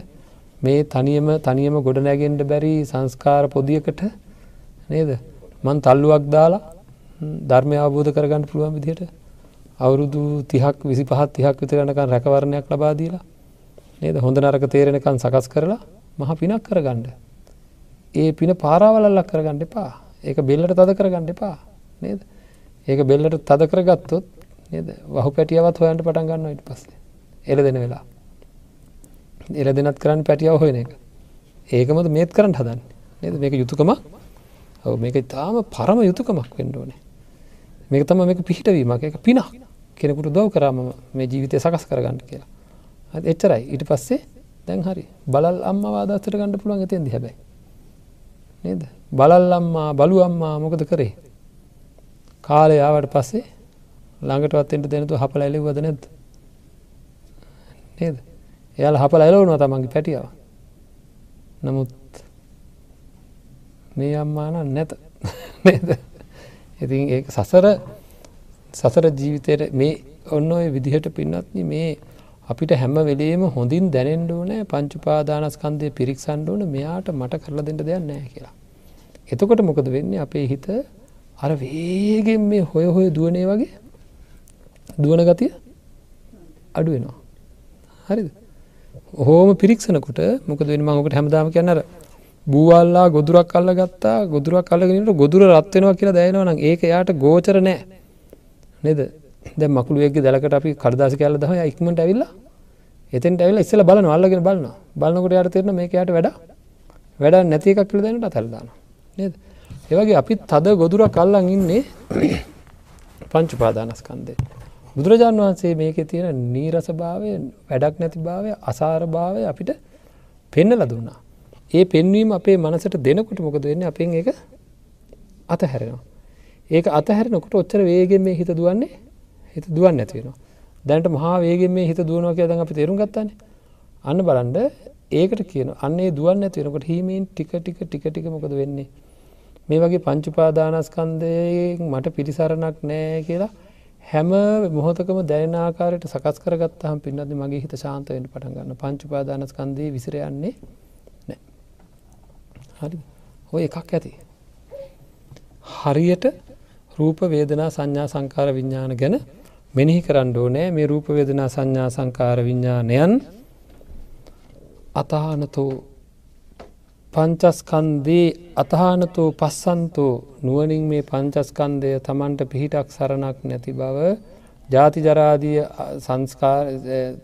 මේ තනියම තනියම ගොඩනැගෙන්ට බැරි සංස්කාර පොදියකට නේද? මන් තල්ලුවක් දාලා ධර්මය අවබෝධ කරගන්න පුළුවන් විදිහට අවුරුදු තිහක් විසි පහත් තිහක් විතරනකන් රැකවරණයක් ලබාදීලා නේද? හොඳ නරක තේරෙනකන් සකස් කරලා මහ පිනක් කරගණ්ඩ ඒ පින පාරාවලල්ලක් කරගණ්ඩ එපා. ඒක බෙල්ලට තද කරගණ්ඩ එපා. නේද? ඒක බෙල්ලට තද කරගත්තොත් නේද? වහු පැටියවත් හොයන්ට පටන් ගන්න ඉට පස්සේ. එල දෙන වෙලා. එල දෙනත් කරන්න පැටියාව හොයන එක. ඒකමද මේත් කරන්න හදන්න. නේද? මේක යුතුකමක්. ඔව මේක ඉතාම පරම යුතුකමක් වෙන්න ඕනේ. මේක තම මේක පිහිටවීමක්. එක පිනක් කෙනෙකුට දව් කරාම මේ ජීවිතය සකස් කරගන්න කියලා. එච්චරයි. ඊට පස්සේ දැන් හරි. බලල් අම්ම වාදස්තට ගණඩ පුළුවන් ඇතින්දි හැබයි. නේද? බලල් අම්මා බලු අම්මා මොකද කරේ? කාලය ආවට පස්සේ ළඟටවත්තෙන්ට දෙනතු හපල ඇලෙවද නැද නේද? එයාල හපල ඇලවනවා තමන්ගේ පැටියාව. නමුත් මේ අම්මාන නැත ඉතින් ඒ සසර සසර ජීවිතයට මේ ඔන්න ඔය විදිහට පින්නත්න මේ අපිට හැම වෙලේම හොඳින් දැනෙන්ඩුවනෑ පංචුපාදානස්කන්දය පිරික්සන්ඩුවන මෙයාට මට කරලා දෙට දෙයක් නෑ කියලා. එතකොට මොකද වෙන්නේ අපේ හිත අර වේගෙන් මේ හොය හොය දුවනේ වගේ දුවන ගතිය අඩුවෙනවා. හරිද. හෝම පිරික්ෂණකොට මොකද වෙන මඟකට හැමදාම කියන්නර බූවල්ලා ගොදුරක් කල්ල ගත්තා ගොදුරක් කල්ලගෙනට ගොදුර රත්වෙනවා කියලා දැයනවා නම් ඒක යායට ගෝචර නෑ. නෙද? දැ මකුළුවගේ දැලකට අපි කඩදාස කැල්ල දහ ඉක්මට ඇවිල්ලා එතෙන් ඇවිල ඉස්සල බලන අල්ලගෙන බලන්න බලන්නකොට යට තෙරන මේකයට වැඩ වැඩ නැති එකක් කළ දැනට තැල්දාන නේද? ඒවගේ අපි තද ගොදුර කල්ලන් ඉන්නේ පංචු පාදානස්කන්දේ බුදුරජාණන් වහන්සේ මේක තියෙන නීරස භාවය වැඩක් නැති භාවය අසාර භාවය අපිට පෙන්නල දුන්නා. ඒ පෙන්වීම අපේ මනසට දෙනකොට මොකද වෙන්න? අපෙන් එක අතහැරෙනවා. ඒක අතහැරනකොට ඔච්චර වේගෙන් මේ හිත දුවන්නේ හිත දුවන් නැතිවෙනවා දැනට මහා වේගෙන් මේ හිත දුවනවා කියලා දැන් අපි තේරුම් ගත්තානේ. අන්න බලන්න ඒකට කියන අන්නේ දුවන් නැති වෙනකොට හීමෙන් ටික ටික ටික ටික මොකද වෙන්නේ? මේ වගේ පංච උපාදානස්කන්ධයෙන් මට පිළිසරණක් නැහැ කියලා හැම මොහොතකම දැනෙන ආකාරයට සකස් කරගත්තාම පින්නත් මගේ හිත ශාන්ත වෙන්න පටන් ගන්න පංච උපාදානස්කන්ධයේ විසිර යන්නේ නැහැ හරි. ඔය එකක් ඇති. හරියට රූප වේදනා සංඥා සංකාර විඤ්ඥාන ගැන මෙනෙහි කරන්න ඕනෑ. මේ රූප වේදනා සංඥා සංකාර විඤ්ඥානයන් අතහනතෝ පංචස්කන්දී අතහනතෝ පස්සන්තෝ නුවනින් මේ පංචස්කන්දය තමන්ට පිහිටක් සරණක් නැති බව ජාති ජරාදිය සංස්කාර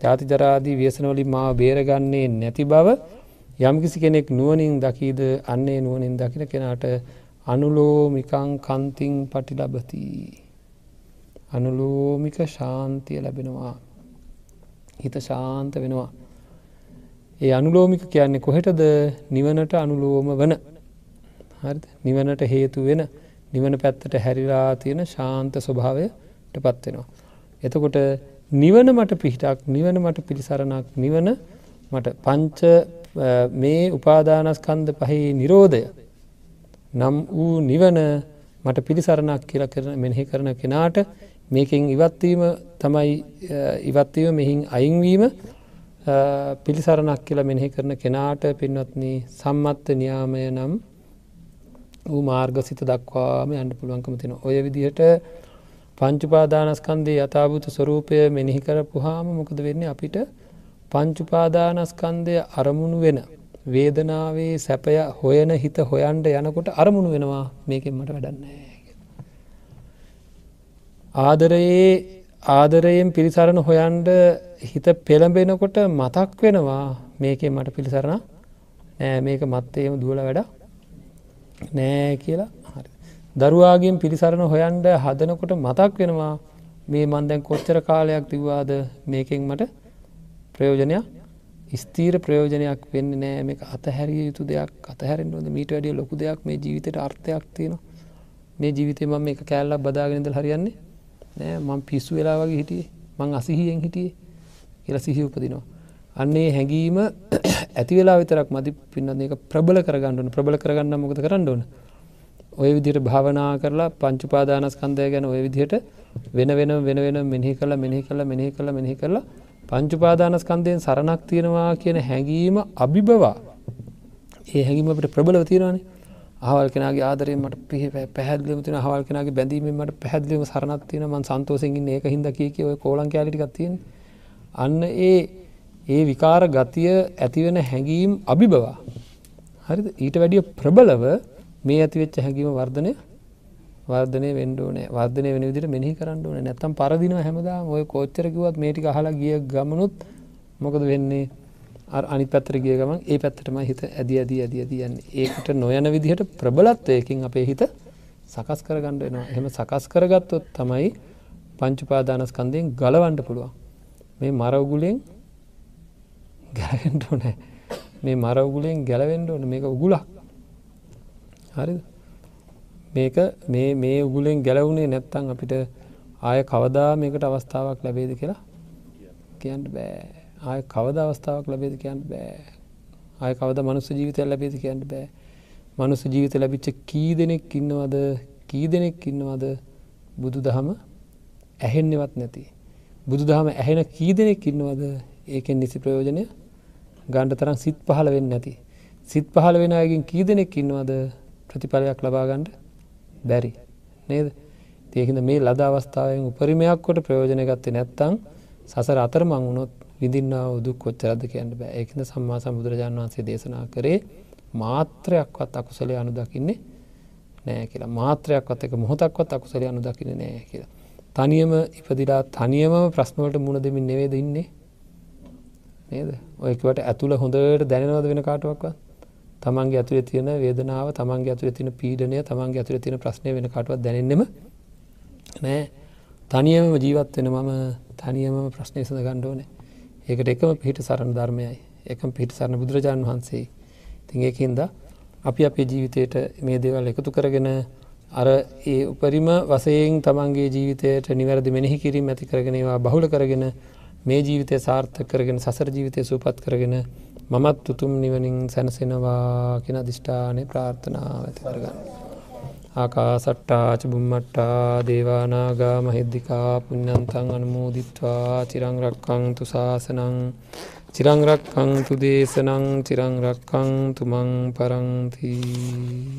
ජාති ජරාදී ව්‍යසනවලින් මාව බේරගන්නේ නැති බව යම්කිසි කෙනෙක් නුවනින් දකීද අන්නේ නුවනින් දකින කෙනාට අනුලෝමිකං කන්තිං පටි ලබති. අනුලෝමික ශාන්තිය ලැබෙනවා. හිත ශාන්ත වෙනවා. ඒ අනුලෝමික කියන්නේ කොහෙටද නිවනට අනුලෝම වන හරි නිවනට හේතු වෙන නිවන පැත්තට හැරිලා තියෙන ශාන්ත ස්වභාවයට පත්වෙනවා. එතකොට නිවන මට පිහිටක් නිවන මට පිළිසරණක් නිවන මට පංච මේ උපාදානස්කන්ද පහහි නිරෝධය නම් වූ නිවන මට පිළිසරණක් කියල කරන මෙනෙහි කරන කෙනාට මේකින් ඉවත්වීම තමයි ඉවත්වීම මෙහින් අයින්වීම පිළිසරණක් කියලා මෙනෙහි කරන කෙනාට පින්වත්න සම්මත්ත න්‍යාමය නම් වූ මාර්ග සිත දක්වාම අන්න පුළුවන්කම තින ඔය විදිහට පංචුපාදානස්කන්දේ යථභූත ස්වරූපය මෙනෙහි කරපුහාම මොකද වෙන්න? අපිට පංචුපාදානස්කන්දය අරමුණු වෙන වේදනාවේ සැපය හොයන හිත හොයන්ට යනකොට අරමුණු වෙනවා. මේකෙන් මට වැඩන්නේ. ආදරයේ ආදරයෙන් පිරිසරණ හොයන්ඩ හිත පෙළඹෙනකොට මතක් වෙනවා. මේකෙන් මට පිළිසරණ නෑ. මේක මත්තේම දුවල වැඩ නෑ කියලා. හරි. දරුවාගෙන් පිළිසරණ හොයන්ඩ හදනකොට මතක් වෙනවා. මේ මන්දැන් කොච්චර කාලයක් තිවාද මේකෙන් මට ප්‍රයෝජනයක් ස්තීර ප්‍රයෝජනයක් වෙන්න නෑ. මේ අතහැරිය යුතු දෙයක් අතහැරෙන් ොද මීට වැඩිය ලොකු දෙයක් මේ ජීවිතයට අර්ථයක් තියෙන මේ ජීවිතය මම එක කෑල්ලක් බදාගෙනද හරියන්නේ නෑ. මං පිස්සු වෙලා වගේ හිටියේ. මං අසිහියෙන් හිටියේ කියලා සිහි උපදිනවා. අන්නේ හැඟීම ඇති වෙලා විතරක් මති පින්න එක ප්‍රබල කරගන්නන ප්‍රබල කරගන්න මොකද කරන්න ඕන. ඔය විදිහට භාවනා කරලා පංචුපාදානස්කන්දය ගැන ඔය විදිහට වෙන වෙන වෙන වෙන මෙහි කළ මෙහි කළ මෙහි කළ මෙහි කරලා පංචුපාදානස්කන්දයෙන් සරණක් තියෙනවා කියන හැඟීම අභිබවා ඒ හැඟීමට ප්‍රබලව තියෙනවානේ. හවල් කෙනගේ ආදරය මට පිහ පැහදලිම තින හවල් කෙනගේ බැඳීමට පැහදලිම සරනත් තින ම සන්තෝසෙන්ගින් ඒක හිද කිය ඔය කෝලන් කෑලිටිකත්තියෙන් අන්න ඒ ඒ විකාර ගතිය ඇතිවෙන හැඟීම් අභිබවා හරි ඊට වැඩිය ප්‍රබලව මේ ඇතිවෙච්ච හැඟීම වර්ධනය වර්ධනය වෙන්ඩෝනේ වර්ධනය වෙන විදිට මෙහි කරන්න ඕන. නැත්තම් පරදින හැමදා ඔය කෝච්චරකිවත් මේටික හලා ගිය ගමනුත් මොකද වෙන්නේ? අනි පැත්තර ගිය ගමන් ඒ පැත්තටම හිත ඇද ඇද ඇද ඇදයන්න ඒකට නොයන විදිහට ප්‍රබලත්වයකින් අපේ හිත සකස් කරගණ්ඩ වෙනවා. එහම සකස් කරගත්තොත් තමයි පංචුපාදානස්කන්දයෙන් ගලවන්ඩ පුළුවන්. මේ මරවගුලෙන් ගැලවෙන්ඩ නෑ මේ මරවගුලෙන් ගැලවෙන්ඩ ඕන. මේක උගුලක්. හරි මේක මේ මේ උගුලෙන් ගැලවුණේ නැත්තං අපිට ආය කවදා මේකට අවස්ථාවක් ලැබේද කියලා කියන්න බෑ. ආය කවද අවස්ථාවක් ලැබේද කියන්න බෑ. ආය කවද මනුස්ස ජීවිතය ලැබේද කියන්න බෑ. මනුස්ස ජීවිත ලැබිච්ච කී දෙනෙක් ඉන්නවද කී දෙනෙක් ඉන්නවද බුදු දහම ඇහෙන්නෙවත් නැති. බුදු දහම ඇහෙන කී දෙනෙක් ඉන්නවද? ඒකෙන් නිසි ප්‍රයෝජනය ගණ්ඩ තරම් සිත් පහල වෙන්න නැති. සිත් පහල වෙන අයගෙන් කී දෙනෙක් ඉන්නවද? ප්‍රතිඵලයක් ලබාගණ්ඩ බැරි නේද? ඒහිද මේ ලද අවස්ථාවෙන් උපරිමයක් කොට ප්‍රයෝජනය ගත්තේ නැත්තං සසර අතර මං වුණොත් විදින්න උදු කොච්චරද කියන්න බෑ. ඒකද සම්මා සමුදුරජාණන් වන්සේ දේශනා කරේ මාත්‍රයක්වත් අකුසලේ අනු දකින්නේ නෑ කියලා. මාත්‍රයක්වත් එක මොහොතක්වත් අකුසලේ අනු දකින නෑ කියලා. තනියම ඉපදිලා තනියම ප්‍රශ්නවලට මුණ දෙමින් නෙවේද ඉන්නේ? නේද? ඔයකට ඇතුළ හොඳට දැනවද වෙන කාටුවක්වත්? තමන්ගේ ඇතුළේ තියෙන වේදනාව තමන්ගේ ඇතුළේ තියෙන පීඩනය තමන්ගේ ඇතුළේ තියෙන ප්‍රශ්නය වෙන කාටවත් දැනෙන්නෙම නෑ. තනියම ජීවත් වෙන මම තනියම ප්‍රශ්නය සඳ ගණ්ඩෝනේ ඒකට එකම පිහිට සරණ ධර්මයයි. එකම පිහිට සරණ බුදුරජාණන් වහන්සේ. තින් ඒකින්ද අපි අපේ ජීවිතයට මේ දේවල් එකතු කරගෙන අර ඒ උපරිම වසයෙන් තමන්ගේ ජීවිතයට නිවැරදි මෙනෙහි කිරීම ඇති කරගෙනවා බහුල කරගෙන මේ ජීවිතය සාර්ථ කරගෙන සසර ජීවිතය සූපත් කරගෙන මමත් උතුම් නිවනින් සැනසෙනවා කියෙන දිිෂ්ඨානය ප්‍රාර්ථනාව ඇති කරගන්න. ආකා සට්ටාච බුම්මට්ටා දේවානාගා මහිද්දිකා පුඤ්ඥන්තන් අනුමෝදිත්වා චිරංරක්කං තුසාසනං චිරංරක්කං තු දේශනං චිරංරක්කං තුමං පරංතිී